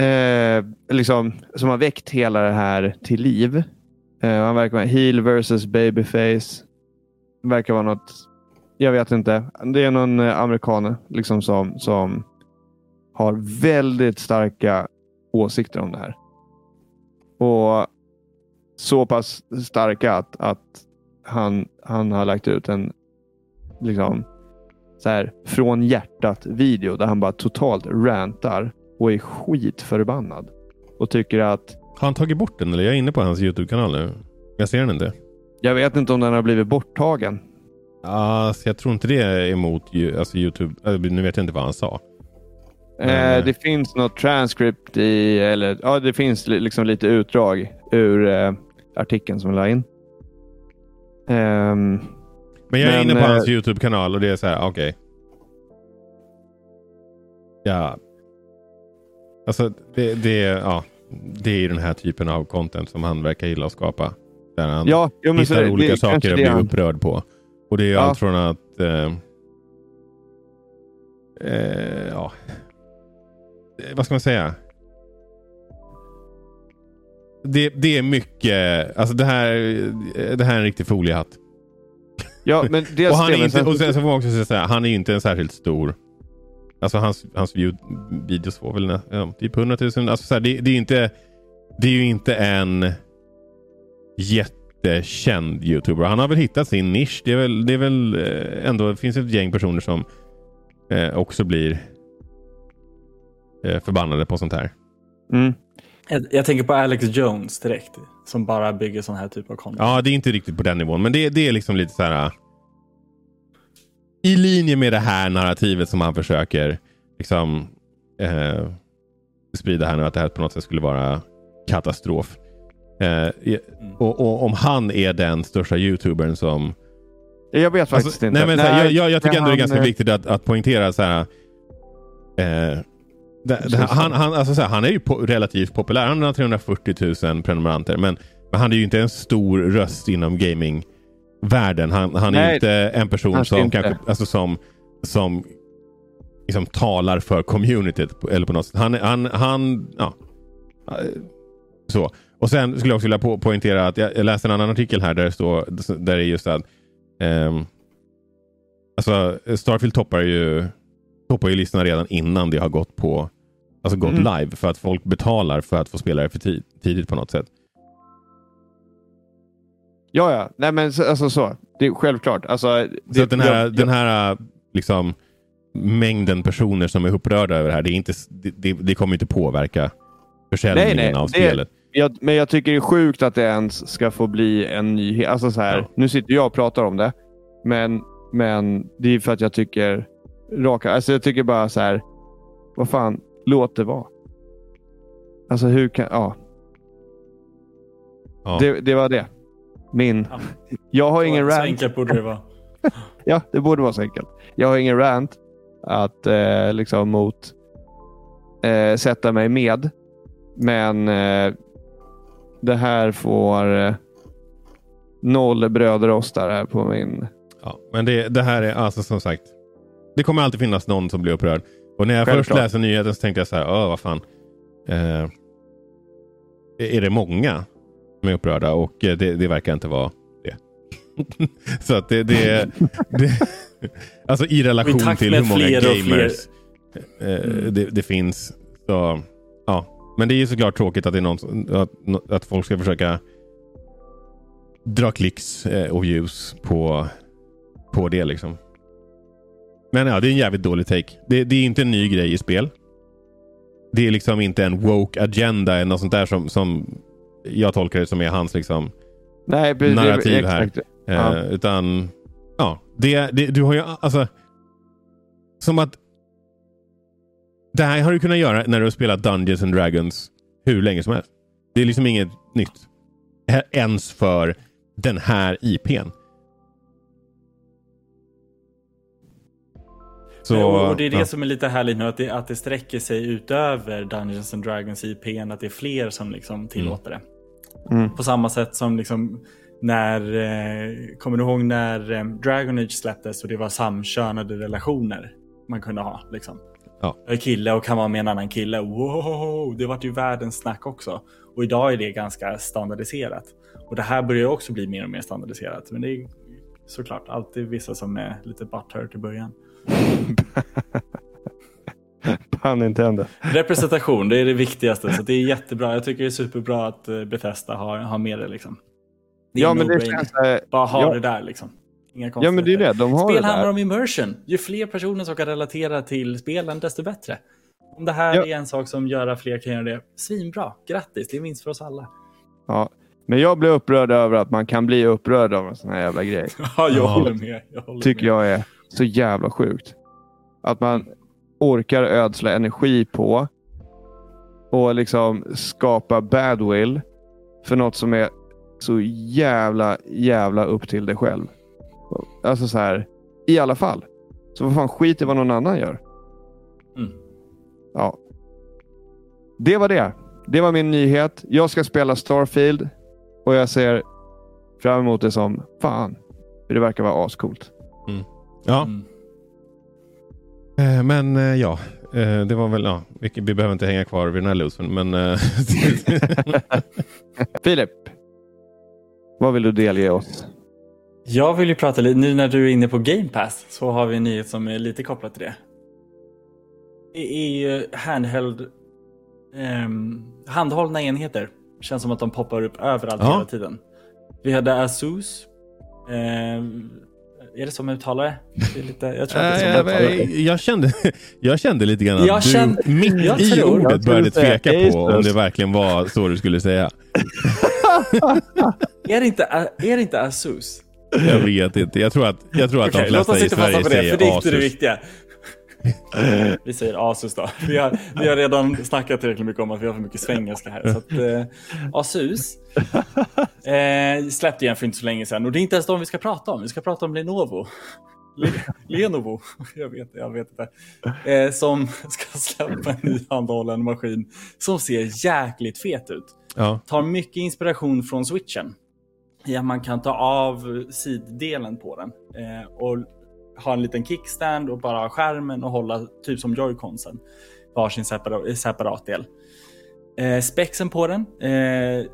eh, liksom, som har väckt hela det här till liv. Eh, han verkar vara heel versus babyface. Verkar vara något, jag vet inte. Det är någon eh, amerikan liksom, som, som har väldigt starka åsikter om det här. Och så pass starka att, att han, han har lagt ut en liksom, så här, från hjärtat video där han bara totalt rantar och är skitförbannad. Och tycker att... Har han tagit bort den eller? Jag är inne på hans YouTube-kanal nu. Jag ser den inte. Jag vet inte om den har blivit borttagen. Alltså, jag tror inte det är emot alltså, YouTube. Äh, nu vet jag inte vad han sa. Eh, eh, det finns något transcript i, eller ja, det finns liksom lite utdrag ur eh, artikeln som vi la in. Um, men jag är men, inne på hans eh, YouTube-kanal och det är så här, okej. Okay. Ja, Alltså det, det, ja, det är den här typen av content som han verkar gilla att skapa. Där han ja, jo, hittar det, olika det, saker att bli han... upprörd på. Och det är ja. allt från att eh, eh, ja, vad ska man säga? Det, det är mycket, alltså det här, det här är en riktig foliehatt. Ja, men och, han är inte, och sen så får man också säga, han är inte en särskilt stor Alltså hans, hans videos får väl ja, typ 100 000. Alltså så här, det, det, är inte, det är ju inte en jättekänd youtuber. Han har väl hittat sin nisch. Det är väl, det är väl eh, ändå, det finns ett gäng personer som eh, också blir eh, förbannade på sånt här. Mm. Jag, jag, tänker på Alex Jones direkt. Som bara bygger sån här typ av content. Ja, det är inte riktigt på den nivån. Men det, det är liksom lite så här i linje med det här narrativet som han försöker liksom, eh, sprida här nu. Att det här på något sätt skulle vara katastrof. Eh, och, och, om han är den största youtubern som... Jag vet faktiskt alltså, inte. Nej, men, nej, här, jag, jag, jag, tycker ändå han, det är ganska viktigt att, att poängtera så här. Eh, det, det, han, han, alltså så här, han är ju po relativt populär. Han har 340 000 prenumeranter. Men, men han är ju inte en stor röst inom gaming världen. Han, han är inte en person som, kanske, alltså som, som liksom talar för communityt. Eller på något sätt. Han, han, han ja. Så. Och sen skulle jag också vilja po poängtera att jag, jag, läste en annan artikel här där det står där det är just att um, alltså Starfield toppar ju toppar ju listorna redan innan det har gått på alltså gått mm. live för att folk betalar för att få spela det för tid, tidigt på något sätt. Ja, ja. Nej, men så- alltså så. Det är självklart. Alltså, Så det, den här, jag- den här liksom, mängden personer som är upprörda över det här, det, är inte, det, det, kommer inte påverka försäljningen Nej, nej, av spelet. Jag, men jag tycker det är sjukt att det ens ska få bli en nyhet. Alltså så här, Ja. Nu sitter jag och pratar om det, men, men det är för att jag tycker raka... Alltså jag tycker bara så här, vad fan, låt det vara. Alltså hur kan... Ja, Ja. det, det var det. Min... Ja. Jag har ingen Så rant. enkelt borde det vara. Ja, det borde vara så enkelt. Jag har ingen rant att eh, liksom mot eh, sätta mig med. Men eh, det här får eh, noll brödrostar här på min... Ja, men det, det här är alltså som sagt. Det kommer alltid finnas någon som blir upprörd. Och när jag först Självklart. läste nyheten så tänkte jag så här, Åh, vad fan. Eh, är det många som är upprörda? Och eh, det, det verkar inte vara det. så att det, det, det Alltså i relation i till hur många gamers eh, det, det finns. Så, ja. Men det är ju såklart tråkigt att, det är någon, att, att folk ska försöka dra klicks eh, och views på, på det. liksom. Men ja, det är en jävligt dålig take. Det, det är inte en ny grej i spel. Det är liksom inte en woke agenda eller något sånt där som, som jag tolkar det som är hans liksom, Nej, det- Narrativ här. exakt. Eh, Ja. Utan, ja. Det, det, du har ju alltså... Som att... Det här har du kunnat göra när du har spelat Dungeons and Dragons hur länge som helst. Det är liksom inget nytt. Ens för den här IPn. Så, och det är det ja. som är lite härligt nu, att det, att det sträcker sig utöver Dungeons and Dragons IPn, att det är fler som liksom tillåter det. Mm. På samma sätt som liksom när, eh, kommer du ihåg när eh, Dragon Age släpptes och det var samkönade relationer man kunde ha? Liksom. Ja. Jag är kille och kan vara med en annan kille. Wow, det vart ju världens snack också. Och idag är det ganska standardiserat. Och det här börjar också bli mer och mer standardiserat. Men det är såklart alltid vissa som är lite butthurt i början. Pun intended. Representation, det är det viktigaste. Så det är jättebra. Jag tycker det är superbra att eh, Bethesda har, har med det. Liksom. Det är Ja, men det känns... eh, Bara ha ja. det där liksom. Inga Ja, men det är det. De har Spel det handlar om immersion. Ju fler personer som kan relatera till spelen, desto bättre. Om det här Ja. är en sak som gör att fler kan göra det, svinbra. Grattis, det vinst för oss alla. Ja. Men jag blir upprörd över att man kan bli upprörd av en sån här jävla grej. Ja, jag Ja. håller med. Jag håller tycker med. jag är så jävla sjukt. Att man orkar ödsla energi på och liksom skapa badwill för något som är så jävla, jävla upp till dig själv. Alltså så här, i alla fall. Så vad fan skit i vad någon annan gör. Mm. Ja. Det var det. Det var min nyhet. Jag ska spela Starfield och jag ser fram emot det som fan. För det verkar vara ascoolt. Ja. Mm. Eh, Men eh, ja, eh, det var väl... Ja, vi, vi behöver inte hänga kvar vid den här losen, men... eh, Filip, vad vill du delge oss? Jag vill ju prata lite, nu när du är inne på Game Pass så har vi en nyhet som är lite kopplad till det. Det är ju handheld, ehm, handhållna enheter. Känns som att de poppar upp överallt Ja. hela tiden. Vi hade Asus. Ehm, är det som jag uttalar det? lite, jag tror att det är Eh, som jag uttalar det. jag, kände, jag kände lite grann att Jag du kände- mitt jag i tror- ordet började tveka på om Asus. det verkligen var så du skulle säga. Är det inte, är det inte Asus? Jag vet inte. Jag tror att, jag tror att Okej, de låt flesta oss i inte fastna Sverige på det, säger för det är inte det Asus. viktiga. Vi säger Asus då. Vi har, vi har redan snackat tillräckligt mycket om att vi har för mycket svengelska här. Så att, eh, Asus eh, släppte igen för inte så länge sedan. Och det är inte ens de vi ska prata om. Vi ska prata om Lenovo. Le Lenovo, jag vet, jag vet inte. Eh, som ska släppa en ny handhållen maskin som ser jäkligt fet ut Ja. tar mycket inspiration från switchen. Att man kan ta av siddelen på den eh, och ha en liten kickstand och bara ha skärmen och hålla typ som joyconsen. Varsin separat, separat del. Eh, spexen på den eh,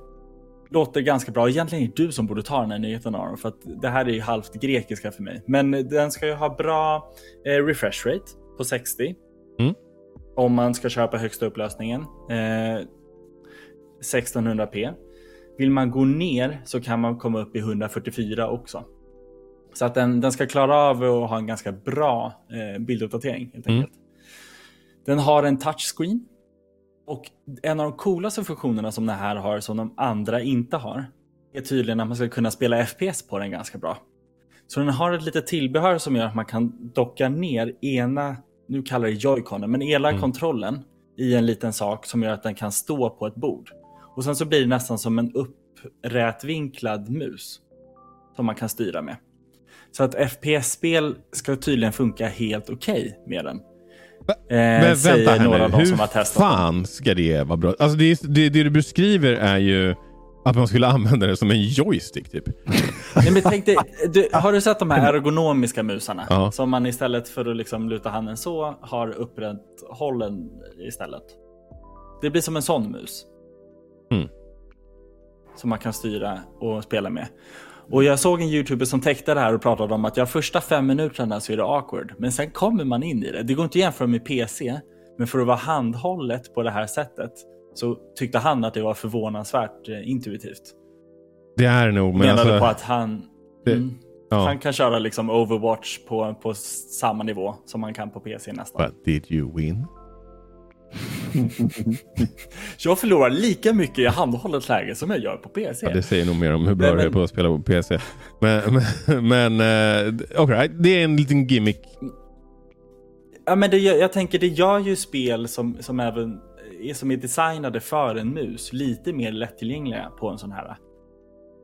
låter ganska bra. Egentligen är det du som borde ta den här nyheten Aron, för att det här är ju halvt grekiska för mig. Men den ska ju ha bra eh, refresh rate på 60. Mm. Om man ska köpa högsta upplösningen. Eh, 1600p. Vill man gå ner så kan man komma upp i 144 också. Så att den, den ska klara av att ha en ganska bra eh, bilduppdatering helt Mm. enkelt. Den har en touchscreen. Och en av de coolaste funktionerna som den här har som de andra inte har är tydligen att man ska kunna spela FPS på den ganska bra. Så den har ett litet tillbehör som gör att man kan docka ner ena, nu kallar det joyconen, men ena Mm. kontrollen i en liten sak som gör att den kan stå på ett bord. Och sen så blir det nästan som en upprätvinklad mus som man kan styra med. Så att FPS-spel ska tydligen funka helt okej med den. Eh, Men säger vänta här några nu. Hur som har testat den. fan ska det vara bra? Alltså det, det, det du beskriver är ju att man skulle använda det som en joystick typ. Nej, men tänk dig, du, har du sett de här ergonomiska musarna? Ja. Som man istället för att liksom luta handen så har upprätt hållen istället. Det blir som en sån mus. Mm. Som man kan styra och spela med. Och jag såg en youtuber som täckte det här och pratade om att ja, första fem minuterna så är det awkward. Men sen kommer man in i det. Det går inte att jämföra med PC. Men för att vara handhållet på det här sättet så tyckte han att det var förvånansvärt eh, intuitivt. Det är nog, men Menade alltså... på att han... det- mm, ja. Han kan köra liksom Overwatch på, på samma nivå som man kan på PC nästan. But did you win? Jag förlorar lika mycket i handhållet läge som jag gör på PC. Ja, det säger nog mer om hur bra Nej, du är men- på att spela på PC. Men, men, men uh, okej, det är en liten gimmick. Ja, men det, jag tänker det gör ju spel som, som även är, som är designade för en mus lite mer lättillgängliga på en sån här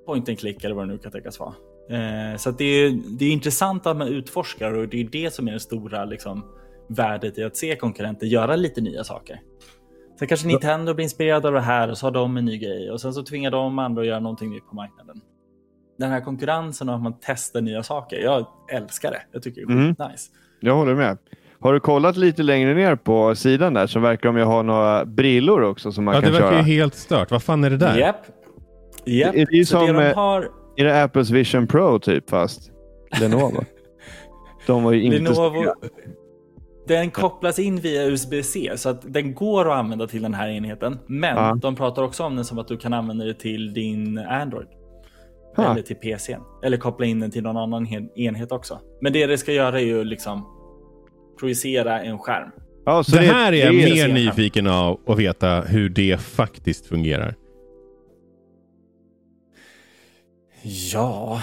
point and click eller vad det nu kan tänkas vara. Eh, så det, är, det är intressant att man utforskar och det är det som är det stora liksom, värdet i att se konkurrenter göra lite nya saker. Sen kanske Nintendo blir inspirerade av det här och så har de en ny grej och sen så tvingar de andra att göra någonting nytt på marknaden. Den här konkurrensen och att man testar nya saker, jag älskar det. Jag tycker det är Mm. nice. Jag håller med. Har du kollat lite längre ner på sidan där så verkar de ju ha några brillor också som man Ja, det kan verkar köra. ju helt stört. Vad fan är det där? Japp. Japp. Det är det som, de eh, har... Är det Apples Vision Pro typ fast Lenovo? de var ju inte Lenovo, den kopplas in via USB-C så att den går att använda till den här enheten. Men Ja. de pratar också om den som att du kan använda det till din Android. Ha. Eller till PC. Eller koppla in den till någon annan enhet också. Men det det ska göra är ju liksom projicera en skärm. Ja, så det här är jag det mer det. nyfiken av att veta hur det faktiskt fungerar. Ja,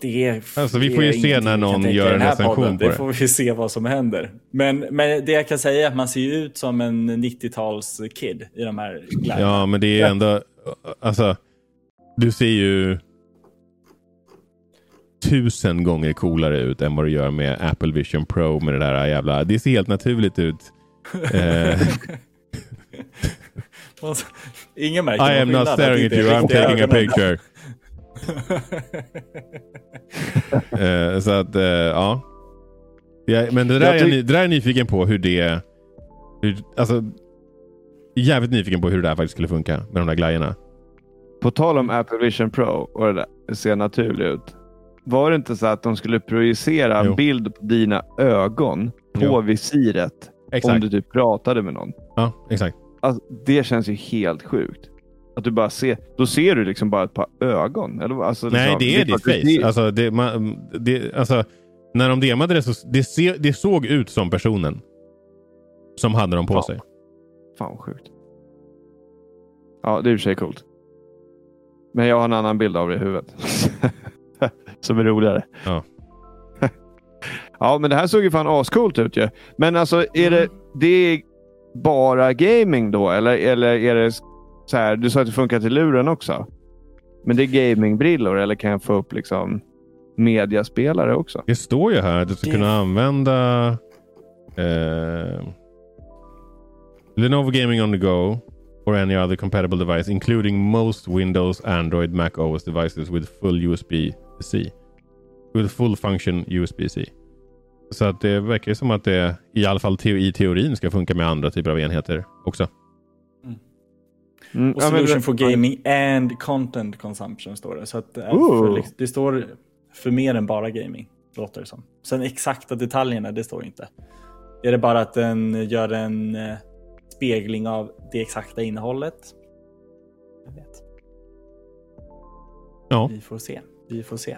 det. Alltså, vi får ju se när någon gör en recension podden. på Det det. får vi se vad som händer. Men, men det jag kan säga är att man ser ju ut som en 90-tals-kid i de här glajjorna. Ja, men det är ändå... Alltså, du ser ju tusen gånger coolare ut än vad du gör med Apple Vision Pro med det där jävla... Det ser helt naturligt ut. Eh, Ingen märker I am not staring at you, I'm taking a picture. Eh, så att, eh, ja. ja. Men det där, Jag är jag, det där är jag nyfiken på hur det... Hur, alltså, jävligt nyfiken på hur det där faktiskt skulle funka med de där glajjorna. På tal om Apple Vision Pro och det där ser naturligt ut. Var det inte så att de skulle projicera en bild på dina ögon på Jo. visiret om Exakt. du typ pratade med någon? Ja, exakt. Alltså, det känns ju helt sjukt. Att du bara ser, då ser du liksom bara ett par ögon. Eller, alltså, Nej, liksom, det är ditt face. det- Alltså, det, man, det, alltså, när de demade det så det, se, det såg ut som personen som hade dem på Ja. sig. Fan vad sjukt. Ja, det är i och för sig coolt. Men jag har en annan bild av det i huvudet. Som är roligare. Ja. ja, men det här såg ju fan ascoolt ut ju. Men alltså, är Mm. det, det är bara gaming då? Eller, eller är det så här, du sa att det funkar till luren också. Men det är gamingbrillor eller kan jag få upp liksom mediaspelare också? Det står ju här att du ska Det- kunna använda eh, Lenovo Gaming on the Go or any other compatible device including most Windows, Android, Mac OS devices with full USB-C. With full function USB-C. Så att det verkar som att det i alla fall teo- i teorin ska funka med andra typer av enheter också. Mm, Och ja, men- solution for gaming and content consumption står det. Så att det, Ooh. för, det står för mer än bara gaming, låter det som. Sen exakta detaljerna, det står inte. Är det bara att den gör en eh, spegling av det exakta innehållet? Jag vet. Ja. Vi får se. Vi får se.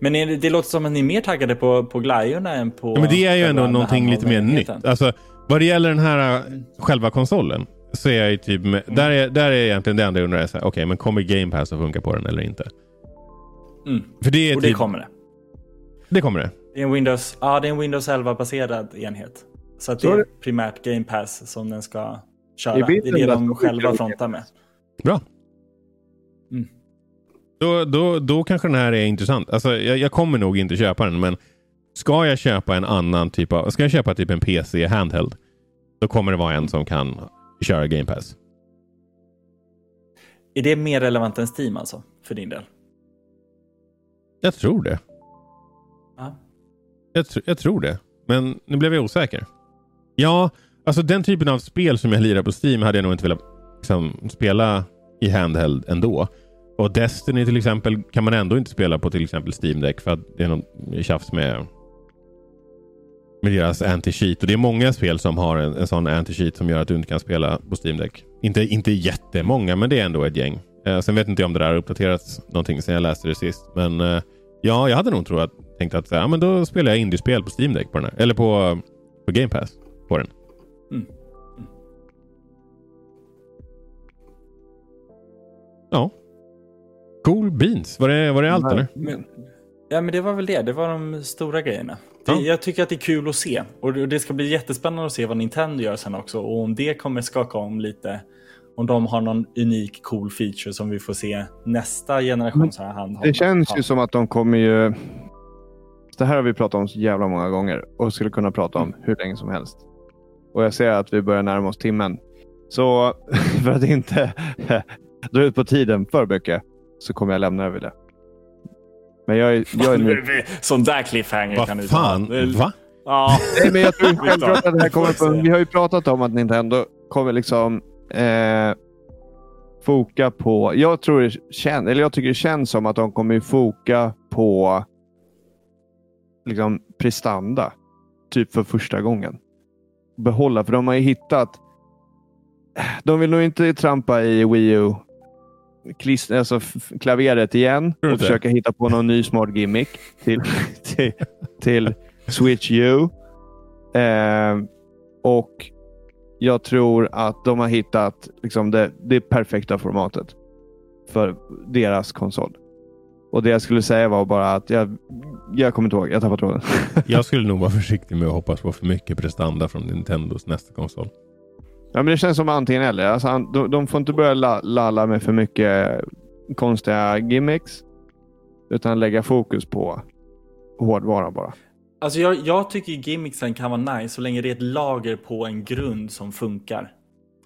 Men är det, det låter som att ni är mer taggade på, på glajjorna än på... ja men det är ju ändå någonting lite mer nytt. Alltså, vad det gäller den här äh, själva konsolen. Så är jag ju typ med, där, är, där är egentligen det enda jag undrar. Okej, men kommer Game Pass att funka på den eller inte? Mm. För det är Och det typ, kommer det. det kommer det. Det är en Windows, ja, det är en Windows 11-baserad enhet. Så att det är primärt Game Pass som den ska köra. Det är det de själva frontar med. Bra. Mm. Då, då, då kanske den här är intressant. Alltså, jag, jag kommer nog inte köpa den, men ska jag köpa en annan typ av... Ska jag köpa typ en PC handheld, då kommer det vara en som kan köra Game Pass. Är det mer relevant än Steam alltså? För din del? Jag tror det. Ja. Jag, tr jag tror det. Men nu blev jag osäker. Ja, alltså den typen av spel som jag lirar på Steam hade jag nog inte velat liksom, spela i handheld ändå. Och Destiny till exempel kan man ändå inte spela på till exempel Steam Deck för att det är någon tjafs med, med deras anti-cheat. Och det är många spel som har en, en sån anti-cheat som gör att du inte kan spela på Steam Deck. Inte, inte jättemånga, men det är ändå ett gäng. Eh, sen vet inte jag om det där har uppdaterats någonting sen jag läste det sist. Men eh, ja, jag hade nog tror att, tänkt att ja, men då spelar jag indiespel på Steam Deck på den här. Eller på, på Game Pass på den. Mm. Ja. Cool beans. Var det, var det allt eller? Men, ja, men det var väl det. Det var de stora grejerna. Det, Ja. Jag tycker att det är kul att se. Och det ska bli jättespännande att se vad Nintendo gör sen också. Och om det kommer skaka om lite. Om de har någon unik cool feature som vi får se nästa generation så här handhållna. Det känns ju som att de kommer ju... Det här har vi pratat om så jävla många gånger och skulle kunna prata om hur länge som helst. Och jag ser att vi börjar närma oss timmen. Så för att inte dra ut på tiden för mycket så kommer jag lämna över det. Men jag är, jag är nu... Sån där cliffhanger kan Vad du fan? ta. Va? Ja. Nej, men jag tror självklart att det här kommer på. Vi har ju pratat om att Nintendo kommer liksom eh, foka på... Jag tror det känns, eller jag tycker det känns som att de kommer foka på liksom prestanda. Typ för första gången. Behålla, för de har ju hittat... De vill nog inte trampa i Wii U klist, alltså klaveret igen och försöka hitta på någon ny smart gimmick till, till, till Switch U. Eh, och jag tror att de har hittat liksom det, det perfekta formatet för deras konsol. Och det jag skulle säga var bara att jag, jag kommer inte ihåg. Jag tappade tråden. Jag skulle nog vara försiktig med att hoppas på för mycket prestanda från Nintendos nästa konsol. Ja, men det känns som antingen eller. Alltså, han- de, de får inte börja la- lalla med för mycket konstiga gimmicks. Utan lägga fokus på hårdvara bara. Alltså jag, jag tycker gimmicksen kan vara nice så länge det är ett lager på en grund som funkar.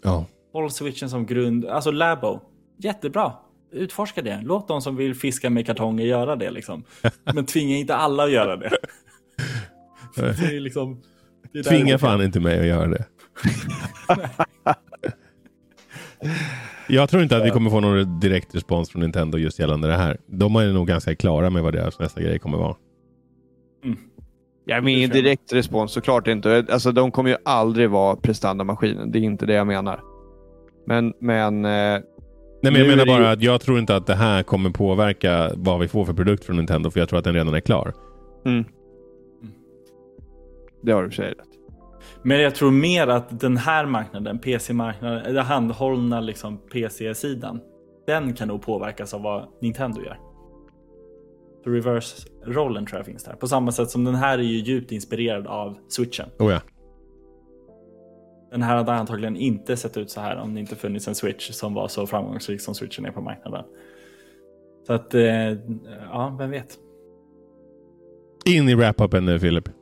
Ja. Håll switchen som grund. Alltså Labo. Jättebra. Utforska det. Låt de som vill fiska med kartonger göra det. Liksom. Men tvinga inte alla att göra det. det är liksom, det är Tvinga fan inte mig att göra det. Jag tror inte att vi kommer få någon direkt respons från Nintendo just gällande det här. De är nog ganska klara med vad deras nästa grej kommer vara. Ja, men ingen direkt respons såklart inte. Alltså, de kommer ju aldrig vara prestandamaskinen. Det är inte det jag menar. Men, men eh, Nej, men jag menar det ju- bara att jag tror inte att det här kommer påverka vad vi får för produkt från Nintendo, för jag tror att den redan är klar. mm. det har du för sig rätt. Men jag tror mer att den här marknaden, PC-marknaden, den handhållna liksom PC-sidan, den kan nog påverkas av vad Nintendo gör. Så reverse-rollen tror jag finns där. På samma sätt som den här är ju djupt inspirerad av switchen. Oh ja. Den här hade antagligen inte sett ut så här om det inte funnits en switch som var så framgångsrik som switchen är på marknaden. Så att, eh, ja, vem vet. In i wrap-upen nu Filip.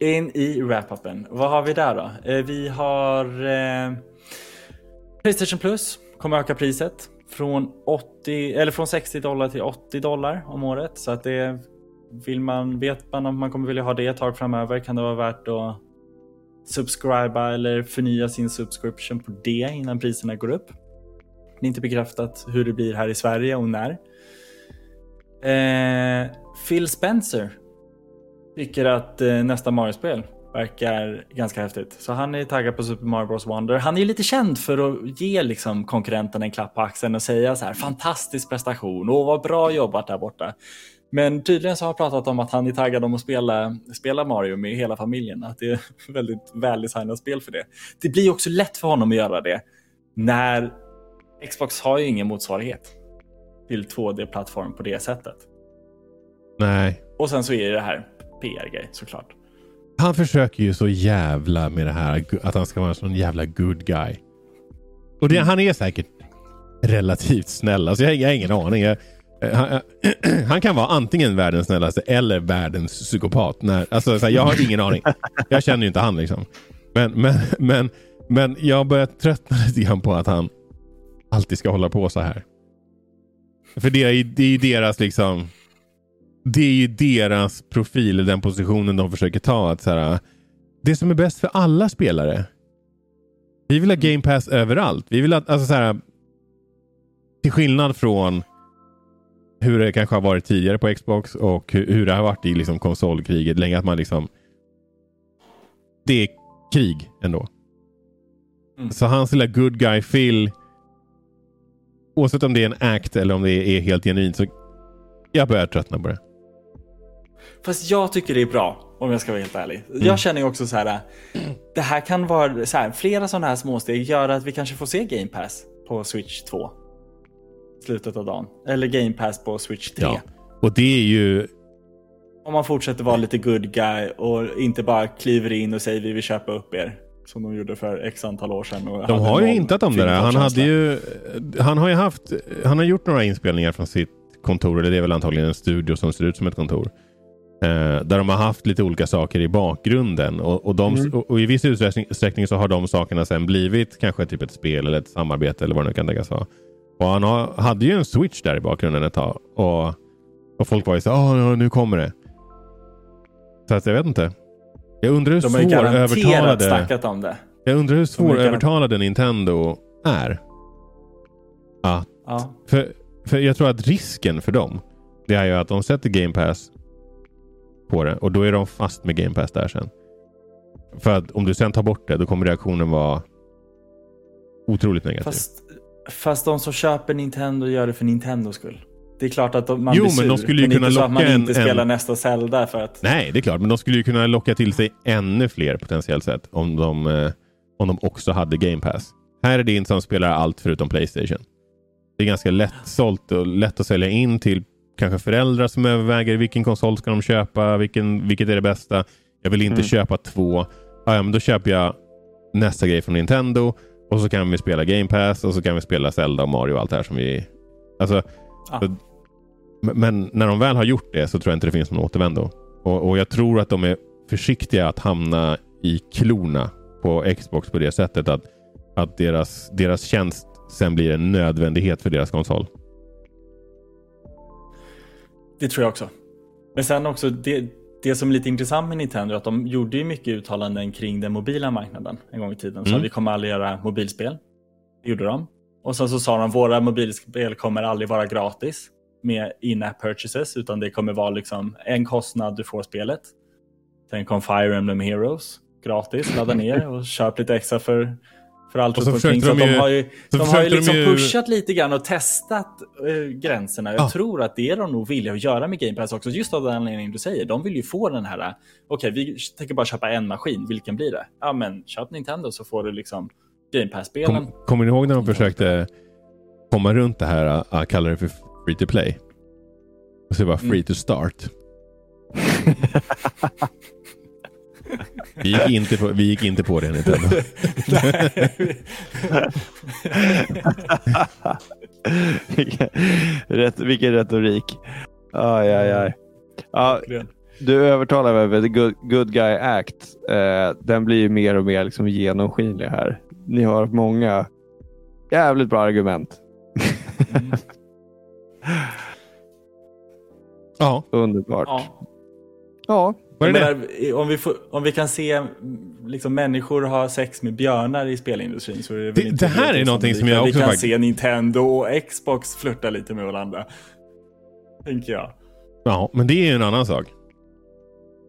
In i wrap-upen. Vad har vi där då? Eh, vi har eh, Playstation Plus kommer öka priset från, 80, eller från 60 dollar till 80 dollar om året. Så att det vill man, vet man om man kommer vilja ha det ett tag framöver kan det vara värt att subscriba eller förnya sin subscription på det innan priserna går upp. Det är inte bekräftat hur det blir här i Sverige och när. Eh, Phil Spencer tycker att eh, nästa Mario-spel Verkar ganska häftigt. Så han är taggad på Super Mario Bros Wonder. Han är ju lite känd för att ge liksom konkurrenten en klapp på axeln och säga så här fantastisk prestation och vad bra jobbat där borta. Men tydligen så har han pratat om att han är taggad om att spela, spela Mario med hela familjen. Att det är väldigt väldesignat spel för det. Det blir också lätt för honom att göra det när Xbox har ju ingen motsvarighet till 2D-plattform på det sättet. Nej. Och sen så är det det här PR-grej såklart. Han försöker ju så jävla med det här att han ska vara en sån jävla good guy. Och det, han är säkert relativt snäll. Alltså jag, jag har ingen aning. Jag, eh, han, eh, han, kan vara antingen världens snällaste eller världens psykopat. När, alltså, här, jag har ingen aning. Jag känner ju inte han liksom. Men, men, men, men jag börjar tröttna lite grann på att han alltid ska hålla på så här. För det är, det är ju deras liksom det är ju deras profil, den positionen de försöker ta. Att så här, det som är bäst för alla spelare. Vi vill ha game pass överallt. Vi vill att, alltså så här, till skillnad från hur det kanske har varit tidigare på Xbox och hur, hur det har varit i liksom konsolkriget länge. Att man liksom... Det är krig ändå. Mm. Så hans lilla good guy Phil. Oavsett om det är en act eller om det är helt genuint så jag börjar tröttna på det. Fast jag tycker det är bra om jag ska vara helt ärlig. Mm. Jag känner ju också så här. Det här kan vara så här, flera sådana här småsteg gör att vi kanske får se Game Pass på Switch 2. Slutet av dagen. Eller Game Pass på Switch 3. Ja. Och det är ju... Om man fortsätter vara lite good guy och inte bara kliver in och säger vi vill köpa upp er. Som de gjorde för x antal år sedan. de har ju hintat om det där. Han, hade ju, han har ju haft, han har gjort några inspelningar från sitt kontor. Eller det är väl antagligen en studio som ser ut som ett kontor. Eh, där de har haft lite olika saker i bakgrunden. Och, och, de, mm. och, och, i viss utsträckning så har de sakerna sen blivit kanske typ ett spel eller ett samarbete eller vad det nu kan tänkas vara. Och han har, hade ju en switch där i bakgrunden ett tag. Och, och folk var ju så oh, nu kommer det. Så att jag vet inte. Jag undrar hur svårövertalade... om det. Jag undrar hur svårövertalade Nintendo är. Att, ja. för, för jag tror att risken för dem, det är ju att de sätter Game Pass på det och då är de fast med Game Pass där sen. För att om du sen tar bort det, då kommer reaktionen vara otroligt negativ. Fast, fast de som köper Nintendo gör det för Nintendos skull. Det är klart att de, man jo, blir sur, men de skulle ju men kunna inte locka så att man en, inte spelar nästa Zelda för att... Nej, det är klart. Men de skulle ju kunna locka till sig ännu fler potentiellt sett om de, eh, om de också hade Game Pass. Här är det inte som spelar allt förutom Playstation. Det är ganska lätt sålt och lätt att sälja in till kanske föräldrar som överväger vilken konsol ska de köpa, vilken, vilket är det bästa. Jag vill inte mm. köpa två. Ja, men då köper jag nästa grej från Nintendo och så kan vi spela Game Pass och så kan vi spela Zelda och Mario och allt det här som vi... Alltså, ah. Men när de väl har gjort det så tror jag inte det finns någon återvändo. Och, och jag tror att de är försiktiga att hamna i klorna på Xbox på det sättet att, att deras, deras tjänst sen blir en nödvändighet för deras konsol. Det tror jag också. Men sen också, det, det som är lite intressant med Nintendo är att de gjorde ju mycket uttalanden kring den mobila marknaden en gång i tiden. Så mm. vi kommer aldrig göra mobilspel. Det gjorde de. Och sen så sa de våra mobilspel kommer aldrig vara gratis med in-app purchases utan det kommer vara liksom en kostnad du får spelet. Sen kom Fire Emblem Heroes gratis, ladda ner och köp lite extra för för allt runt omkring. Så de, de, har ju, de har ju liksom ju... pushat lite grann och testat äh, gränserna. Jag ah. tror att det är de nog villiga att göra med Game Pass också. Just av den anledningen du säger. De vill ju få den här, okej okay, vi tänker bara köpa en maskin, vilken blir det? Ja men köp Nintendo så får du liksom Game Pass-spelen. Kom, kommer ni ihåg när de försökte komma runt det här, uh, kalla det för free to play? Och så var free mm. to start. Vi gick inte på, vi gick inte på det Nintendo. Rätt, vilken retorik. Aj, aj, aj. Ja, du övertalar mig med The Good, good Guy Act. Eh, den blir mer och mer liksom genomskinlig här. Ni har många jävligt bra argument. Mm. ja. Underbart. Ja. ja. Menar, om, vi får, om vi kan se liksom, människor ha sex med björnar i spelindustrin så är det, det inte Det här är någonting som jag också... Vi kan se Nintendo och Xbox flirta lite med varandra. Tänker jag. Ja, men det är ju en annan sak.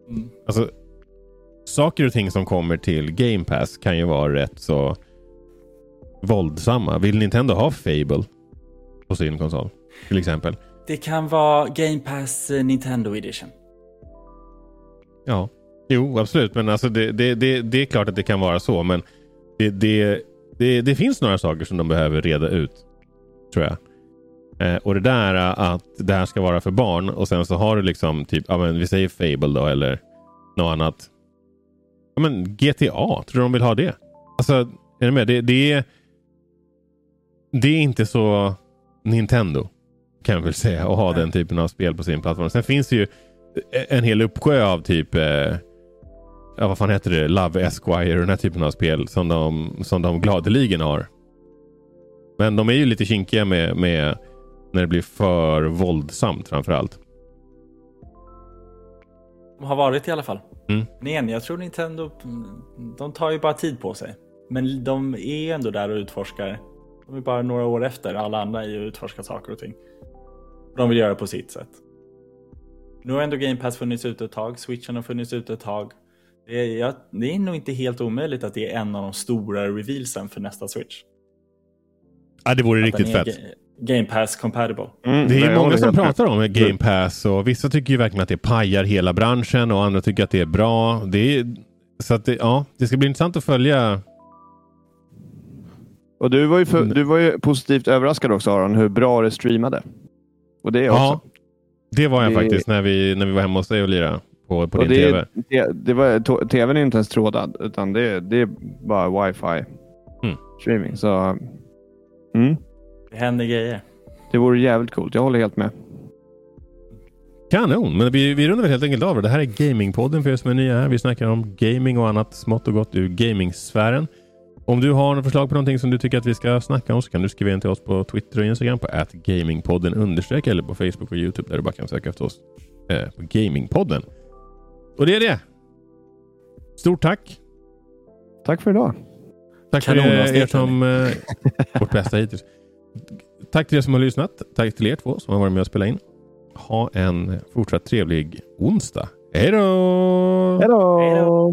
Mm. Alltså, saker och ting som kommer till Game Pass kan ju vara rätt så våldsamma. Vill Nintendo ha Fable på sin konsol? Till exempel. Det kan vara Game Pass eh, Nintendo Edition. Ja, jo absolut. Men alltså det, det, det, det är klart att det kan vara så. Men det, det, det, det finns några saker som de behöver reda ut. Tror jag. Eh, och det där att det här ska vara för barn och sen så har du liksom typ, ja men vi säger Fable då eller något annat. Ja men GTA, tror du de vill ha det? Alltså, är du med? Det, det, är, det är inte så Nintendo kan jag väl säga att ha den typen av spel på sin plattform. Sen finns det ju en hel uppsjö av typ eh, ja, vad fan heter det? Love Esquire och den här typen av spel som de, som de gladeligen har. Men de är ju lite kinkiga med, med när det blir för våldsamt framför allt. De har varit i alla fall. Mm. Men igen, jag tror Nintendo, de tar ju bara tid på sig. Men de är ändå där och utforskar. De är bara några år efter alla andra i att utforska saker och ting. De vill göra det på sitt sätt. Nu har ändå Game Pass funnits ute ett tag, Switchen har funnits ute ett tag. Det är, jag, det är nog inte helt omöjligt att det är en av de stora revealsen för nästa Switch. Ja, det vore Att riktigt fett. Ga- Game Pass compatible. Mm, Det nej, är jag många som pratar om Game Pass och vissa tycker ju verkligen att det pajar hela branschen och andra tycker att det är bra. Det är, så att det, ja, det ska bli intressant att följa. Och du var, ju för, du var ju positivt överraskad också Aron, hur bra det streamade. Och det är jag Ja, också. Det var jag Det- faktiskt när vi, när vi var hemma hos dig och lirade på, på Och din det, TV. det, det var, TVn är inte ens trådad, utan det, det är bara wifi Mm. streaming. Så mm, Det händer grejer. det vore jävligt coolt. Jag håller helt med. Kanon, men vi, vi rundar väl helt enkelt av det. Det här är Gamingpodden för er som är nya här. Vi snackar om gaming och annat smått och gott ur gamingsfären. Om du har något förslag på någonting som du tycker att vi ska snacka om så kan du skriva in till oss på Twitter och Instagram på gamingpodden understreck eller på Facebook och Youtube där du bara kan söka efter oss eh, på Gamingpodden. Och det är det. Stort tack! Tack för idag. Tack er, er som... Eh, vårt bästa hittills. Tack till er som har lyssnat. Tack till er två som har varit med och spelat in. Ha en fortsatt trevlig onsdag. Hej då! Hej då!